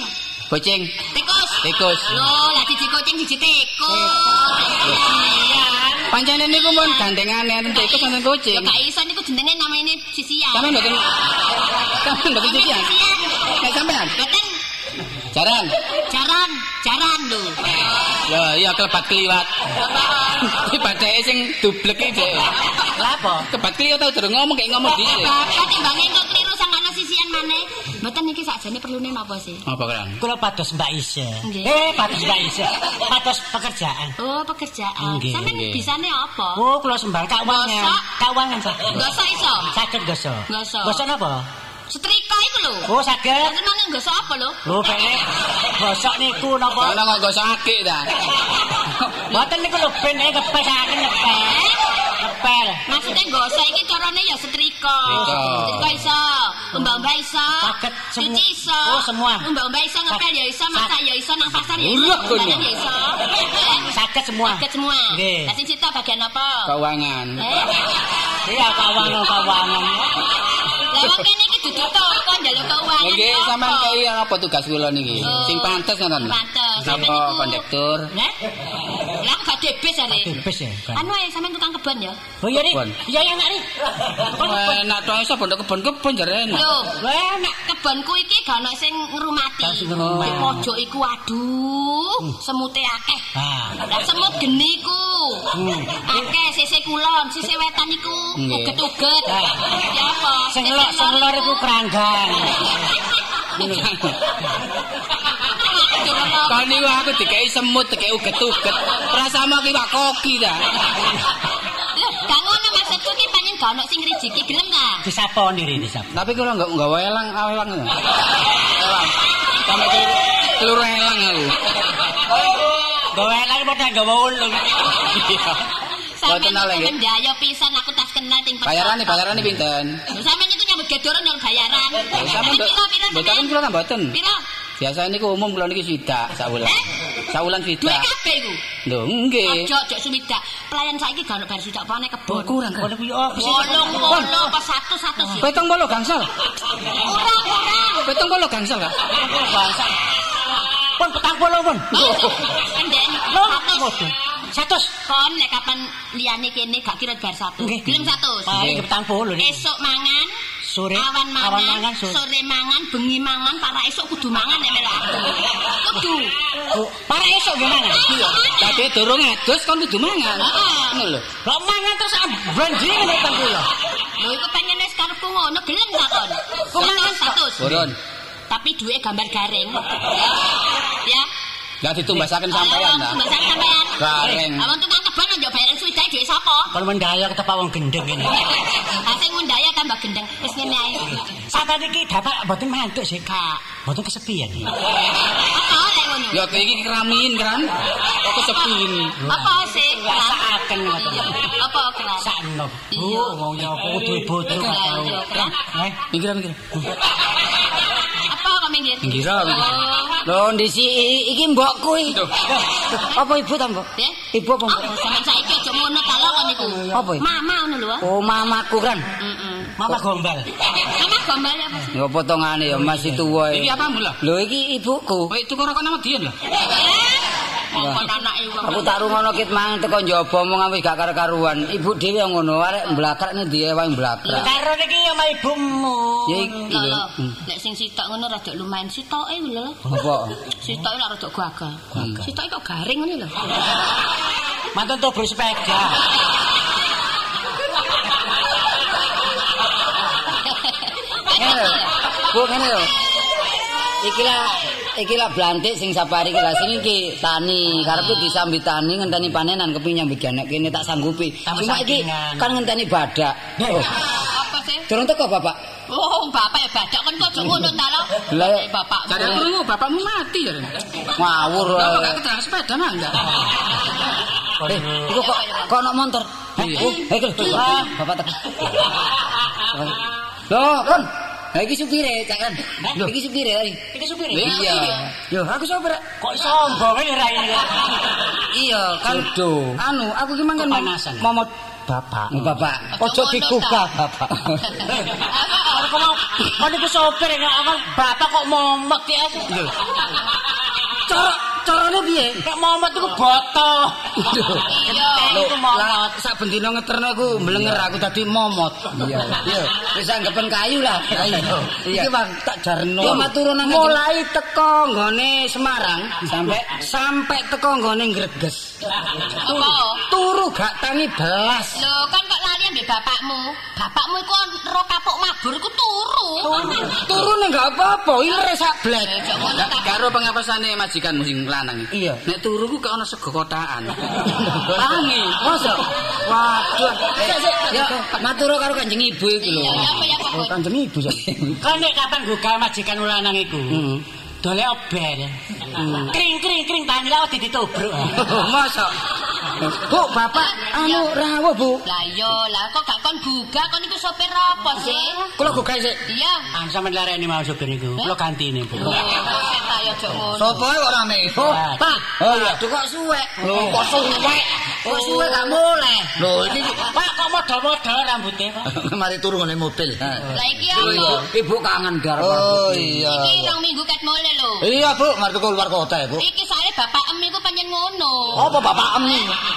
Kucing. Tikus. Tikus. Loh, lah siji kucing siji tikus. Iya. Pancene niku mun gandengane enten tikus enten Ya kucing. gak iso niku jenenge namanya sisian. Sampeyan mboten Sampeyan mboten sisian. Nek sampeyan Boten jaran. jaran, jaran lho. Ya iya kelebat kliwat. Iki badake sing dublek iki. Lah apa? Kebat kliwat tau durung ngomong kayak ngomong dhisik. Bapak timbange kok Mboten niki sakjane perlune napa sih? Apa kan? Kula pados Mbak Isya. Nggih. Eh, pados Mbak Isya. Pados pekerjaan. Oh, pekerjaan. Nggih, Sampeyan bisane apa? Oh, kula sembah kawangan. Gosok. Kawangan Pak. Gosok iso. Saged gosok. Gosok. Gosok napa? Setrika iku lho. Oh, saged. Lah seneng gosok apa lho? Lho, pene gosok niku napa? Ana kok gosok akik ta. Mboten niku lho ben eh kepesaken ngepel. Ngepel. Maksudnya gosok iki carane ya setrika. Setrika. Iso, mbak-mbak iso. Cuci iso. Oh, semua. Mbak-mbak iso ngepel ya iso, masak ya iso, nang pasar ya iso. Urut ya iso. Saged semua. Saged semua. Nggih. Lah sing cita bagian apa? Keuangan. Eh, Iya, kawangan kawangan. lah wong kene iki dudu toko njaluk keuangan. Nggih, apa? sampean kaya apa tugas kula niki? Oh. Sing pantes ngoten. Pantes. Niku- kondektur? Nah. Lah gak debes are. Bebas ya. Anu ae sampean tukang kebon ya. Oh iya. Kebon. Iya yang nih. Eh, Enak to iso bondo kebon-kebon jare enak. Lho, Wah, nak. kebonku iki gak ono sing ngrumati. Di pojok iku aduh, semute akeh. Ah. Lah semut geni iku. Hmm. Akeh sisih kulon, sisih wetan iku Nggih. uget-uget. Ah. Ya apa? Sing lor sing lor iku keranggan. Kan niku aku dikei semut, dikei uget-uget. Rasamu ki wak koki ta. Lho, gak ngono maksudku ki pancen gak ono sing ngrijiki gelem ta? Disaponi ri disap. Tapi kula enggak enggak welang, awelang. Elang. Sampai keluru, keluru elang aku. Gawe lagi padha gawe ulung. Itu nggih? mendaya pisan aku tas kenal ting Bayarane, bayarane pinten? Itu nyambut gedoran yang bayaran. Mboten kula mboten. Pira? Biasa niku umum kula niki sidak sawulan. Sawulan Duwe sidak. kabeh iku. Lho, nggih. Ojo ojo sumidak. Pelayan saiki gak ono bar sidak pane kebon. kurang kan. Wolong wolo apa satu satu sih. Petong polo gangsal. Kurang kurang. Petong polo gangsal Kak. Pun petang puluh pun. Enden satu. Satu. Kon nek kapan liyane kene gak kira bar satu. Gelem satu. Paling petang puluh. Esuk mangan Sore. awan mangan, Awan mangan sore. sore mangan, bengi mangan, para esuk kudu mangan nek melok aku. Kudu. Oh, Para esok gimana? Tapi durung adus kon kudu mangan. Heeh. Ngono lho. Kok mangan terus blanjing nek petang puluh. Lho iku pengen wis karepku ngono, gelem ta kon? Kumangan satu. Burun. Tapi duwe gambar garing. Ya. Lah ditumbasaken sampean ta. Mbak sampean. Garing. Awang tukang kebon njo bayar suwite dhewe sapa? Kalau mendaya ketapa wong gendeng ini. Ah sing ngundaya tambah gendeng. Wis ngene ae. Sampai niki dapat mboten mantuk sih, Kak. Mboten kesepian. Apa lek ngono? Ya iki keramin kan. Kok sepi ini. Apa sih? Rasakaken ngoten. Apa keras? Sakno. Iya. Oh, wong yo kudu iya, keras. Eh, Minggir kok minggir? Minggir, minggir. Oh. Lho ndisi iki mbokku iki. Apa ibu ta, Mbok? Ya. Ibu apa, Mbok? Sampeyan saiki aja ngono ta lho kon niku. Apa? Mama ngono lho. Oh, mamaku kan. Heeh. Mama gombal. Mama gombal apa sih? Ya potongane ya masih tuwa. Iki apa mula? Lho iki ibuku. Kowe tuku rokok nama Dian lho. Aku tak rungono kit mang teko njaba omong wis gak karo-karuan. Ibu dhewe yang ngono, arek mblakrak nih dia wae mblakrak. Karo niki ya sama ibumu. Ya iki lho. Nek sing sitok ngono rada lumayan sitoke lho. Apa? Sitoke lak rada gagal. Sitoke kok garing ngene lho. Mantan tuh bersepeda. Ngene lho. Bu ngene lho. Iki lah iki lah blantik sing sapari iki lah sing iki tani karepe disambi tani ngenteni panenan kepingin nyambut anak kene tak sanggupi. Cuma iki kan ngenteni badak. Oh, Apa sih? durung teko Bapak. Oh, bapak ya badak kan kok aja ngono ta lho. Lah, Eh, bapak. Jadi krungu bapakmu mati ya. Ngawur. Lah kok gak keterang sepeda enggak. Eh, iku kok kok ono motor. Heh, Iya. oh, eh. Ah, Bapak teko. Loh, Kon. Lah iki supire, Cak Kan. Lho, iki supire tadi. Iki supir. Iya. Yo, aku sopir. Kok sombong ini rai ini. Iya, kan. Anu, aku ki mangken Kepanasan. momot Bapak. Bapak. Ojo digugah, Bapak. Kalau kau mau, kau niku sopir ya, bapak kok momot ya? Cara carane piye? Kayak momot. Itu momot. Lah sak bendina ngeterno aku melenger aku tadi momot. Iya. Iya, wis anggapan kayu lah. Iki Bang tak jarno. Yo matur nang mulai teko nggone Semarang sampai sampai teko nggone Greges. Apa? Turu gak tangi belas. Lho, kan kok lali ambek bapakmu. Bapakmu iku ro kapuk mabur iku turu. Turu ning gak apa-apa, ire sak blek. Karo pengapasane majikan sing lanang iki. Iya. Nek turu ku kok ana sego kotaan. Tangi. Masa? Waduh. Eh, ya matur karo Kanjeng Ibu iki lho. Iya, apa ya kok. Kanjeng Ibu. Kan nek kapan gugah majikan ulanang iku. Dole obel. Kring kring kring tani lawa ditubruk. Masa? Bu, Bapak anu rawuh, Bu. Lah iya, lah kok gak kon gugah kon iku sopir apa sih? Kula gugah sik. Iya. Ah sampe lareni mau sopir niku. Kula ganti ini, Bu. Kok ya aja ngono. Sopo kok rame? Oh, Pak. Oh, iya, kok suwek. Lho, kok suwek? Kok suwek gak mulai. Lho iki Pak kok model-model rambutnya, Pak? mari turu ngene mobil. Lah iki apa? Ibu kangen garap. Oh iya. Iki rong minggu ket mole lho. Iya, Bu, mari tuku luar kota ya, Bu. Iki soalnya bapak em iku panjen ngono. Apa bapak em?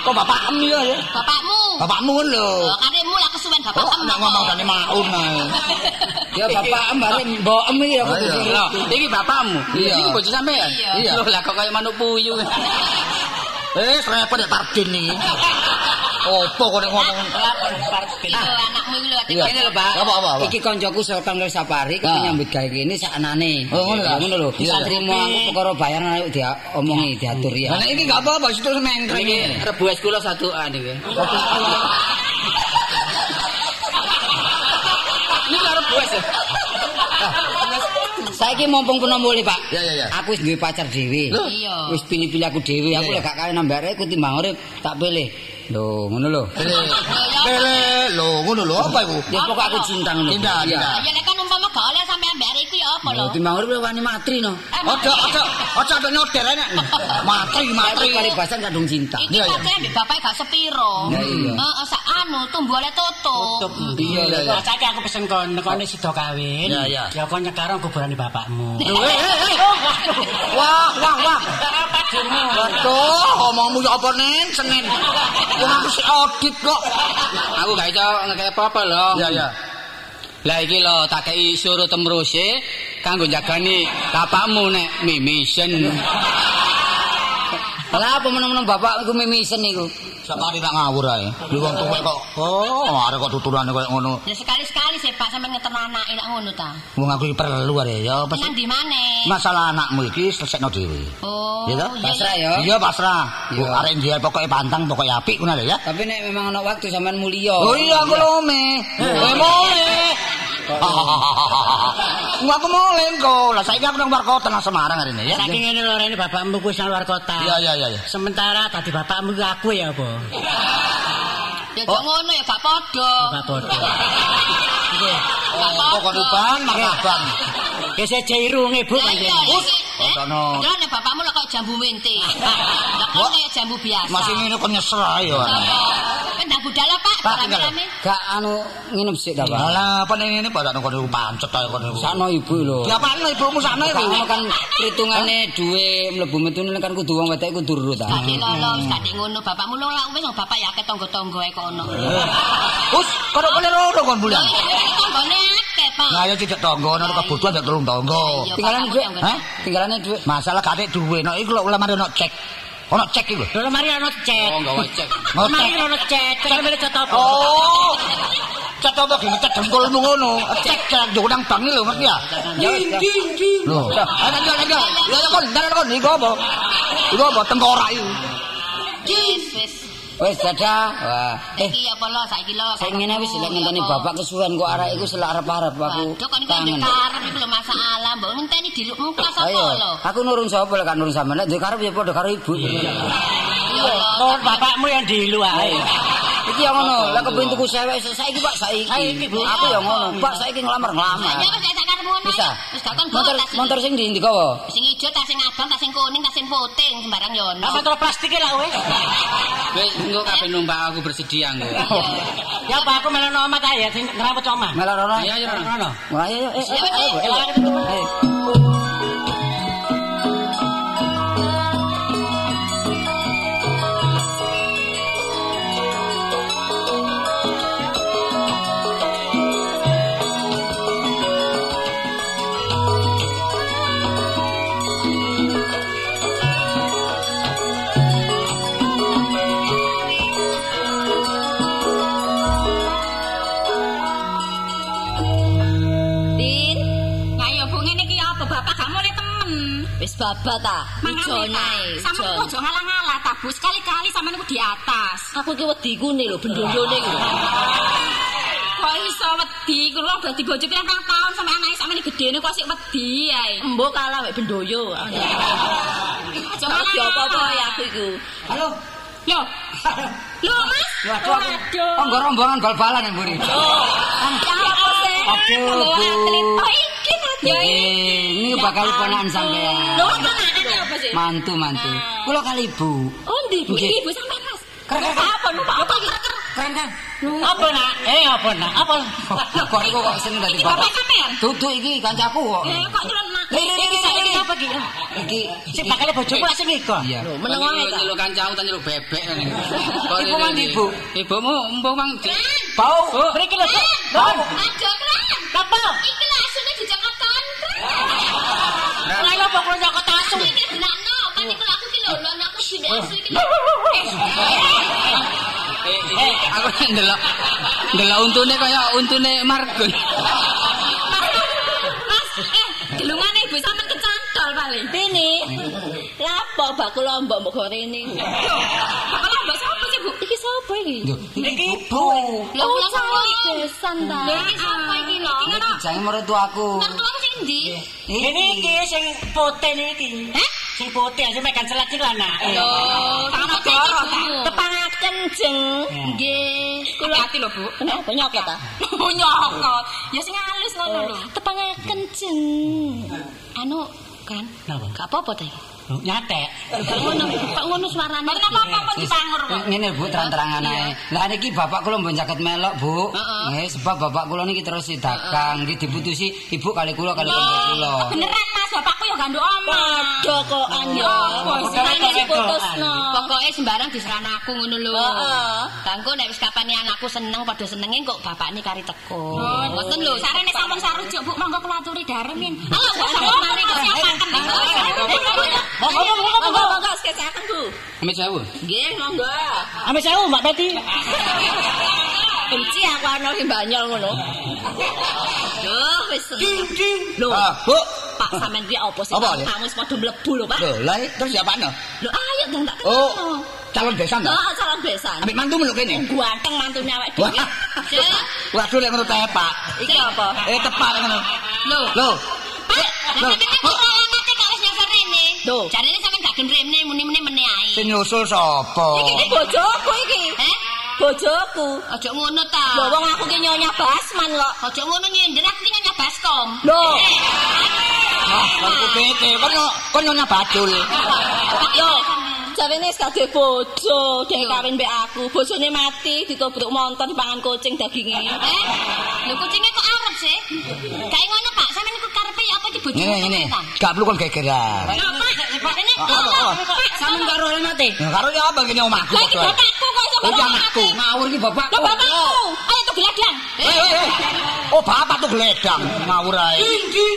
Kok bapak em ya? Bapakmu. Bapakmu lho. Oh, karemu lah kesuwen bapak em. nak ngomong tani maun ae. Ya bapak mbare mbok em iki pikir. Lah, iki bapakmu. Iki bojo sampean. Iya. Lah kok kaya manuk puyuh. Eh, repot ya Tardin iki. Opo kok nek ngomong Iya, anakmu iki lho. Lho, Pak. Apa, apa, apa? Iki Sultan Wis Sapari Ah. kepengin nyambut gawe kene saknane. Oh, ngono ta? Ngono lho. Trimo aku perkara bayaran ayo diomongi diatur ya. Lah nek iki gak apa-apa, situ semengkreng iki. Rebu es kula satuan iki. Ini karo bues ya. Saiki mumpung peno mulih, Pak. Ya, ya, ya. Aku wis duwe pacar dhewe. Iya. Wis pilih-pilih aku dhewe. Aku lek gak kaya nambah arek ku timbang urip tak pilih. Lho, ngono lho. Lele, lho ngono lho apa iku? Ya pokok aku cinta ngono. Cinta, cinta. Ya nek kan umpama gak oleh sampe ambek arek iku ya apa lho? Lho, timbang urip wani matri no. Eh, Ojo, ojo, ojo ada nyoder enek. Matri, matri. Matri paribasan kadung cinta. Iya, iya. ambek bapak gak sepiro. Heeh, sak anu tumbuh oleh tutup. Iya, iya. Lah saiki aku pesen kon nekone sida kawin. Ya, ya. Ya kon nyekaro kuburane bapakmu. Lho, eh, eh, eh. Wah, wah, wah. Waduh, ngomongmu ya apa nen, Senin. Wong aku sik audit kok. Aku gak iso ngekek apa-apa lho. Iya, iya. Lah iki lho tak kei suruh temruse kanggo jagani bapakmu nek mimisen. Lah apa meneng-meneng bapak iku mimisen iku? Sakari tak ngawur ae. Lu wong tuwek kok. Oh, arek kok tuturane koyo ngono. Ya sekali-sekali sih Pak sampe ngeterno anake nek ngono ta. Wong aku perlu are ya. Pas- Nang di maneh? Masalah anakmu iki selesekno dhewe. Oh. Toh? Pasrah ya. Iya pasrah. Oh, arek dia pokoke pantang, pokoke apik ngono ya. Tapi nek memang ana waktu sampean mulya. Oh iya aku lome. Eh Wong aku mole kok. Lah saiki aku nang luar kota nang Semarang hari ini ya. Saking ngene lho rene bapakmu kuwi nang luar kota. Iya iya iya. Sementara tadi bapakmu ku aku ya apa? Ya jek ngono ya gak padha. Gak padha. Oh, pokoknya ban marhaban. Wis aja irunge Bu iya, Eh. Lah nek bapakmu lho kok jambu mente. Lah kok kayak jambu biasa. Masih ngene kok nyesel ae ya. Pendang budal Pak, Pak, rame-rame. Gak anu nginep sik ta, Pak. Alah, apa ning ngene padha kono pancet ae kono. Sakno ibu lho. Ya apaan ibumu sakno iku? Sakno kan perhitungane duwe mlebu metune kan kudu wong wedok kudu urut ta. Tadi lolo, tadi ngono bapakmu lho lah wis bapak ya ketonggo-tonggo ae kono. Us, kono kene loro kon bulan. Tanggone akeh, Pak. Nah, ya cicak tonggo, ana kebutuhan dak tulung tonggo. Iya, Tinggalane bapakmu dhuwit, Tinggalane dhuwit. Masalah kate duwe, no iku lho ora mari ono cek. Ono cek iku. Lho mari ana cek. Oh, gawe cek. Mari ana cek. Cek mele cek apa? Oh. Cek apa ge ngecek dengkulmu ngono. Cek cek yo nang bank lho ngerti ya? Ya wis. ya. Lho, ayo ayo ayo. Ya ya kon, dalan kon iku apa? Iku apa tengkorak iku? Wis, wis. Wis dadah. Wah. Eh, Iki apa lo saiki lo? saya ngene wis lek ngenteni bapak kesuwen kok arek iku selak arep-arep aku. Waduh, kan iki ndek karep iku lho masalah, mbok ngenteni diluk muka sapa Ayo, lho? aku nurun sapa lek kan nurun sampean. Nek duwe karep ya padha karo ibu. Ya Oh, bapakmu yang dilu ae. Iki yang ngono, lek kepengin tuku sewek saiki Pak saiki. Saiki, Bu. Aku ya ngono. Pak saiki. Ya wis sak karepmu ngono. Bisa. Wis gak kon Motor motor sing ndi kowe? sing ijo, tas sing abang, tas sing kuning, tas sing putih sembarang yo ono. Apa terus plastik lah wis. Wis engko kabeh numpak aku bersedia engko. Ya apa aku melu omah ta ya sing ngrambut omah. Melar-ora. Ayo Ya, ayo. ayo. Ayo. Babat ta, ijone. Sampe kok aja ngalah-ngalah ta, Bu. Sekali-kali sampean niku di atas. Aku iki wedi kune lho, bendondone iki. Kok iso wedi? Kulo dadi bojo pirang tahun sampe anake sampean gedene kok sik wedi ae. Mbok kalah wek bendoyo. Aja apa-apa ya aku iku. Halo. Lho. Lho, Mas. Waduh aku. Oh, nggo rombongan bal-balan yang mburi. Ya apa sih? Aduh, Lho, Bu. Oh, iki tadi. Eh, ini bakal ponakan sampean. Lho, anakane apa sih? Mantu, mantu. Kula kali ibu. Oh, ndi. Ibu sampe Mas. Keren. Apa numpak apa iki? Keren kan? Apa nak? Eh apa nak? Apa? Kok iku kok sing dadi Iki bapak bapak? sampean. Duduk iki kancaku kok. Eh, kok nyelon nak? Iki saiki apa iki? Iki Sing bakal bojoku lah sing iku. Iya. meneng wae ta. Nyeluk kancaku ta nyeluk bebek kan. Ibu mang ibu. Ibumu mbok mang di Bau. Mriki lho. Bau. Aja keren. Apa? Iki lah asune dijakatan. Lah lho pokok nyokot asu. Iki dinakno, aku ki lho, lho aku sini asu iki. Eh, eh, aku ndelok ndelok untune kaya untune Margun. Mas, eh, gelungane ibu sampean kecantol paling. Ini. Lapo bakul lombok mbok gorene. Bakul lombok sapa sih, Bu? Iki sapa iki? Niki ibu. Lho, kula sapa iki? Besan ta. Lho, iki sapa iki lho? Iki jange mertuaku. Mertuaku sing ndi? Ini iki sing putih niki. Hah? Sing putih sing megan selat sing lanang. Lho, tanah doro ta. Tepangan kenjeng. Nggih. Kula Hati lho, Bu. Kenapa nyokot ta? Nyokot. Ya sing halus ngono lho. Tepangnya kenceng. Anu kan? Napa? Gak apa-apa ta iki? Nyatek. Kok ngono, kok ngono suarane. Apa-apa pun dipangur kok. Ngene Bu terang-terangan ae. Lah niki bapak kula mbon jaket melok, Bu. Nggih, sebab bapak kula niki terus dagang, nggih diputusi ibu kali kula kali kula. Beneran Mas, bapakku ya ganduk omah. Padha kok sih? Senenge diputusno. Pokoke sembarang diserana aku ngono lho. Heeh. Kanggo nek wis kapane anakku seneng padha senenge kok bapakne kari teko. Ngoten lho, sarene sampun sarujuk Bu, monggo kula aturi daremin. Alah, kok sampe mari kok siapaken. Monggo monggo monggo monggo sekesaken Bu. Amit sewu. Nggih, monggo. Ame sewu Mbak Peti. Benci aku ana sing banyol ngono. Duh, wis. Lho, Ah, Bu. Pak sampean iki apa sih? Ya? Kamu wis padha mlebu lho, Pak. Lho, lah terus siapa no? Lho, ayo dong tak Oh, kenal. calon besan ta? Oh, calon besan. Ambek mantu lho kene. Ganteng mantune awake dhewe. Waduh lek ngono tepak. iki apa? Eh tepak lek ngono. Lho, Lho. Pak, Lho. Lho. Jarine sampean gak gen rene muni-muni meneh ae. Sing nyusul sapa? Iki bojoku iki. Eh? Bojoku. Aja ngono ta. Lho wong aku ki nyonya Basman kok. Aja ngono nyindir aku ki nyonya baskom. Lho, aku pete. Kon nyo- kon nyonya badul. yo. Jarine wis kadhe bojo, dhek kawin mbek aku. Bojone mati ditobruk monton pangan kucing daginge. Eh? Lho kucinge kok arep sih? Kayak ngono Pak, sampean iku karepe ya apa iki bojomu? Ngene ngene. Gak perlu kon gegeran. Ini Oh, oh, oh. Sampeyan karo mati. Nah, karo ya apa ngene omahku Lah iki bapakku kok iso bapak anakku. Ngawur iki bapak. Lho bapakku. Ayo tuh geladang. Eh. Oh, bapak tuh geledang ngawur ae.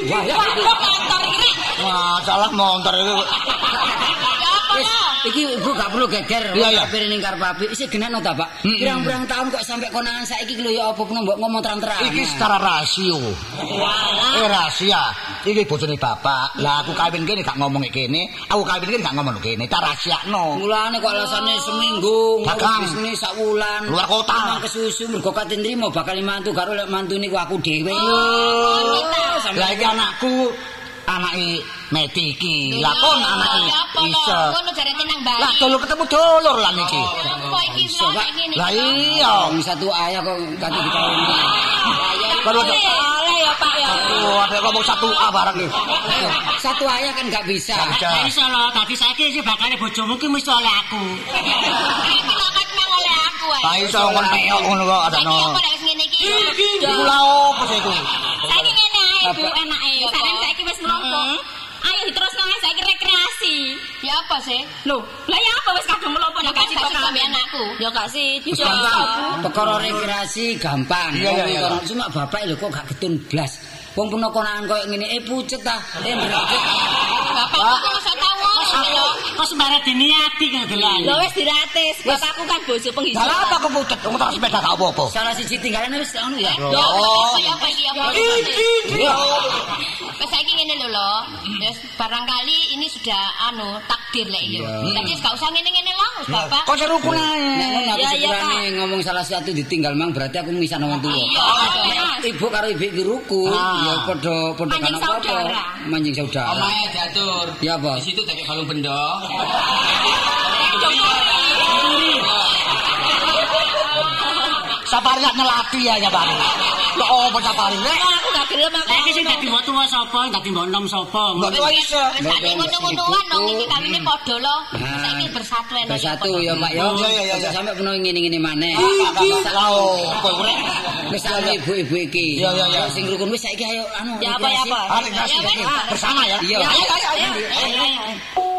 Ya. Wah, iki. Salah montor itu. Ya apa Wis, no? Iki ibu gak perlu geger. Iya, iya. Tapi ning karep apik isih genekno ta, Pak. Pirang-pirang tahun kok sampai konangan saiki ki lho ya apa pun mbok ngomong terang-terang. Iki secara rasio. Eh rahasia. Iki bojone bapak. Lah aku kawin kene gak ngomong kene, aku kawin kene gak ngomong kene. Tak rahasiakno. Mulane kok alasane seminggu bisnis sak wulan. Luar kota. Emang kesusu mergo kate nrimo bakal mantu karo lek mantu niku aku dhewe. Lah iki anakku anake Meti iki. Lah kon anake Ya apa no? Isa. Ngono jare tenang bali. Lah dulu ketemu dulur. Apa iki ngene. Lah iya. Satu ayah kok kate dikawini. Kalau Salah ya Pak ya. Ada ngomong satu A barang iki. Satu ayah kan gak bisa. Dah. iso lho, dadi saiki sing bakale bojomu ki mesti oleh aku. Iki lho kan mang oleh aku ae. Lah iso kon meok ngono kok ada no. apa lek wis ngene iki? Iku lah opo sih iku? Saiki ngene ae Bu enake. Sareng saiki wis mlompok. Ayo diterusno ae saiki rekreasi. Ya apa sih? Lho, lah ya apa wis kadung Ya nek gak cita sampe anakku. Ya gak sih, gampang. Perkara rekreasi gampang. Iya, iya, Cuma bapak lho kok gak getun blas. Wong peno konangan koyo ngene eh pucet ta. Eh ndredeg. Bapakku kok lho. Sembarang diniati kan gelan. Lho wis diratis, bapakku kan bojo penghisap. Lah apa aku pucet wong tak sepeda gak apa-apa. Salah siji tinggalan wis ngono ya. Ya Oh. apa ya apa iki apa? Wes saiki ngene lho lho. Wis barangkali ini sudah anu takdir lek yo. Tapi wis gak usah ngene-ngene lah wis Bapak. Kok serukun Nek ae. ngono aku Ya, iya, sepurane ngomong salah satu ditinggal mang berarti aku ngisah wong tuwa. Ibu karo ibu iki ruku, Ah. Ya padha padha Manjing kan apa-apa. saudara. Manjing saudara. Omae diatur. Ya apa? Di situ dadi kalung benda. Sapari lak nyelati ya ya bari. Kok opo sapari rek? Aku gak gelem aku. Lah iki sing dadi mbok tuwa sapa, dadi mbok nom sapa? Mbok tuwa iso. Wis sak ngono-ngonoan dong iki kawine padha lho. Saiki bersatu enak. Bersatu ya Pak ya. Aja sampe peno ngene-ngene maneh. Lah opo iku rek? Wis ana ibu-ibu iki. Iya, iya, iya. Sing rukun wis saiki ayo anu. Ya apa ya apa? Bersama ya. Iya. Ayo. Ayo ayo.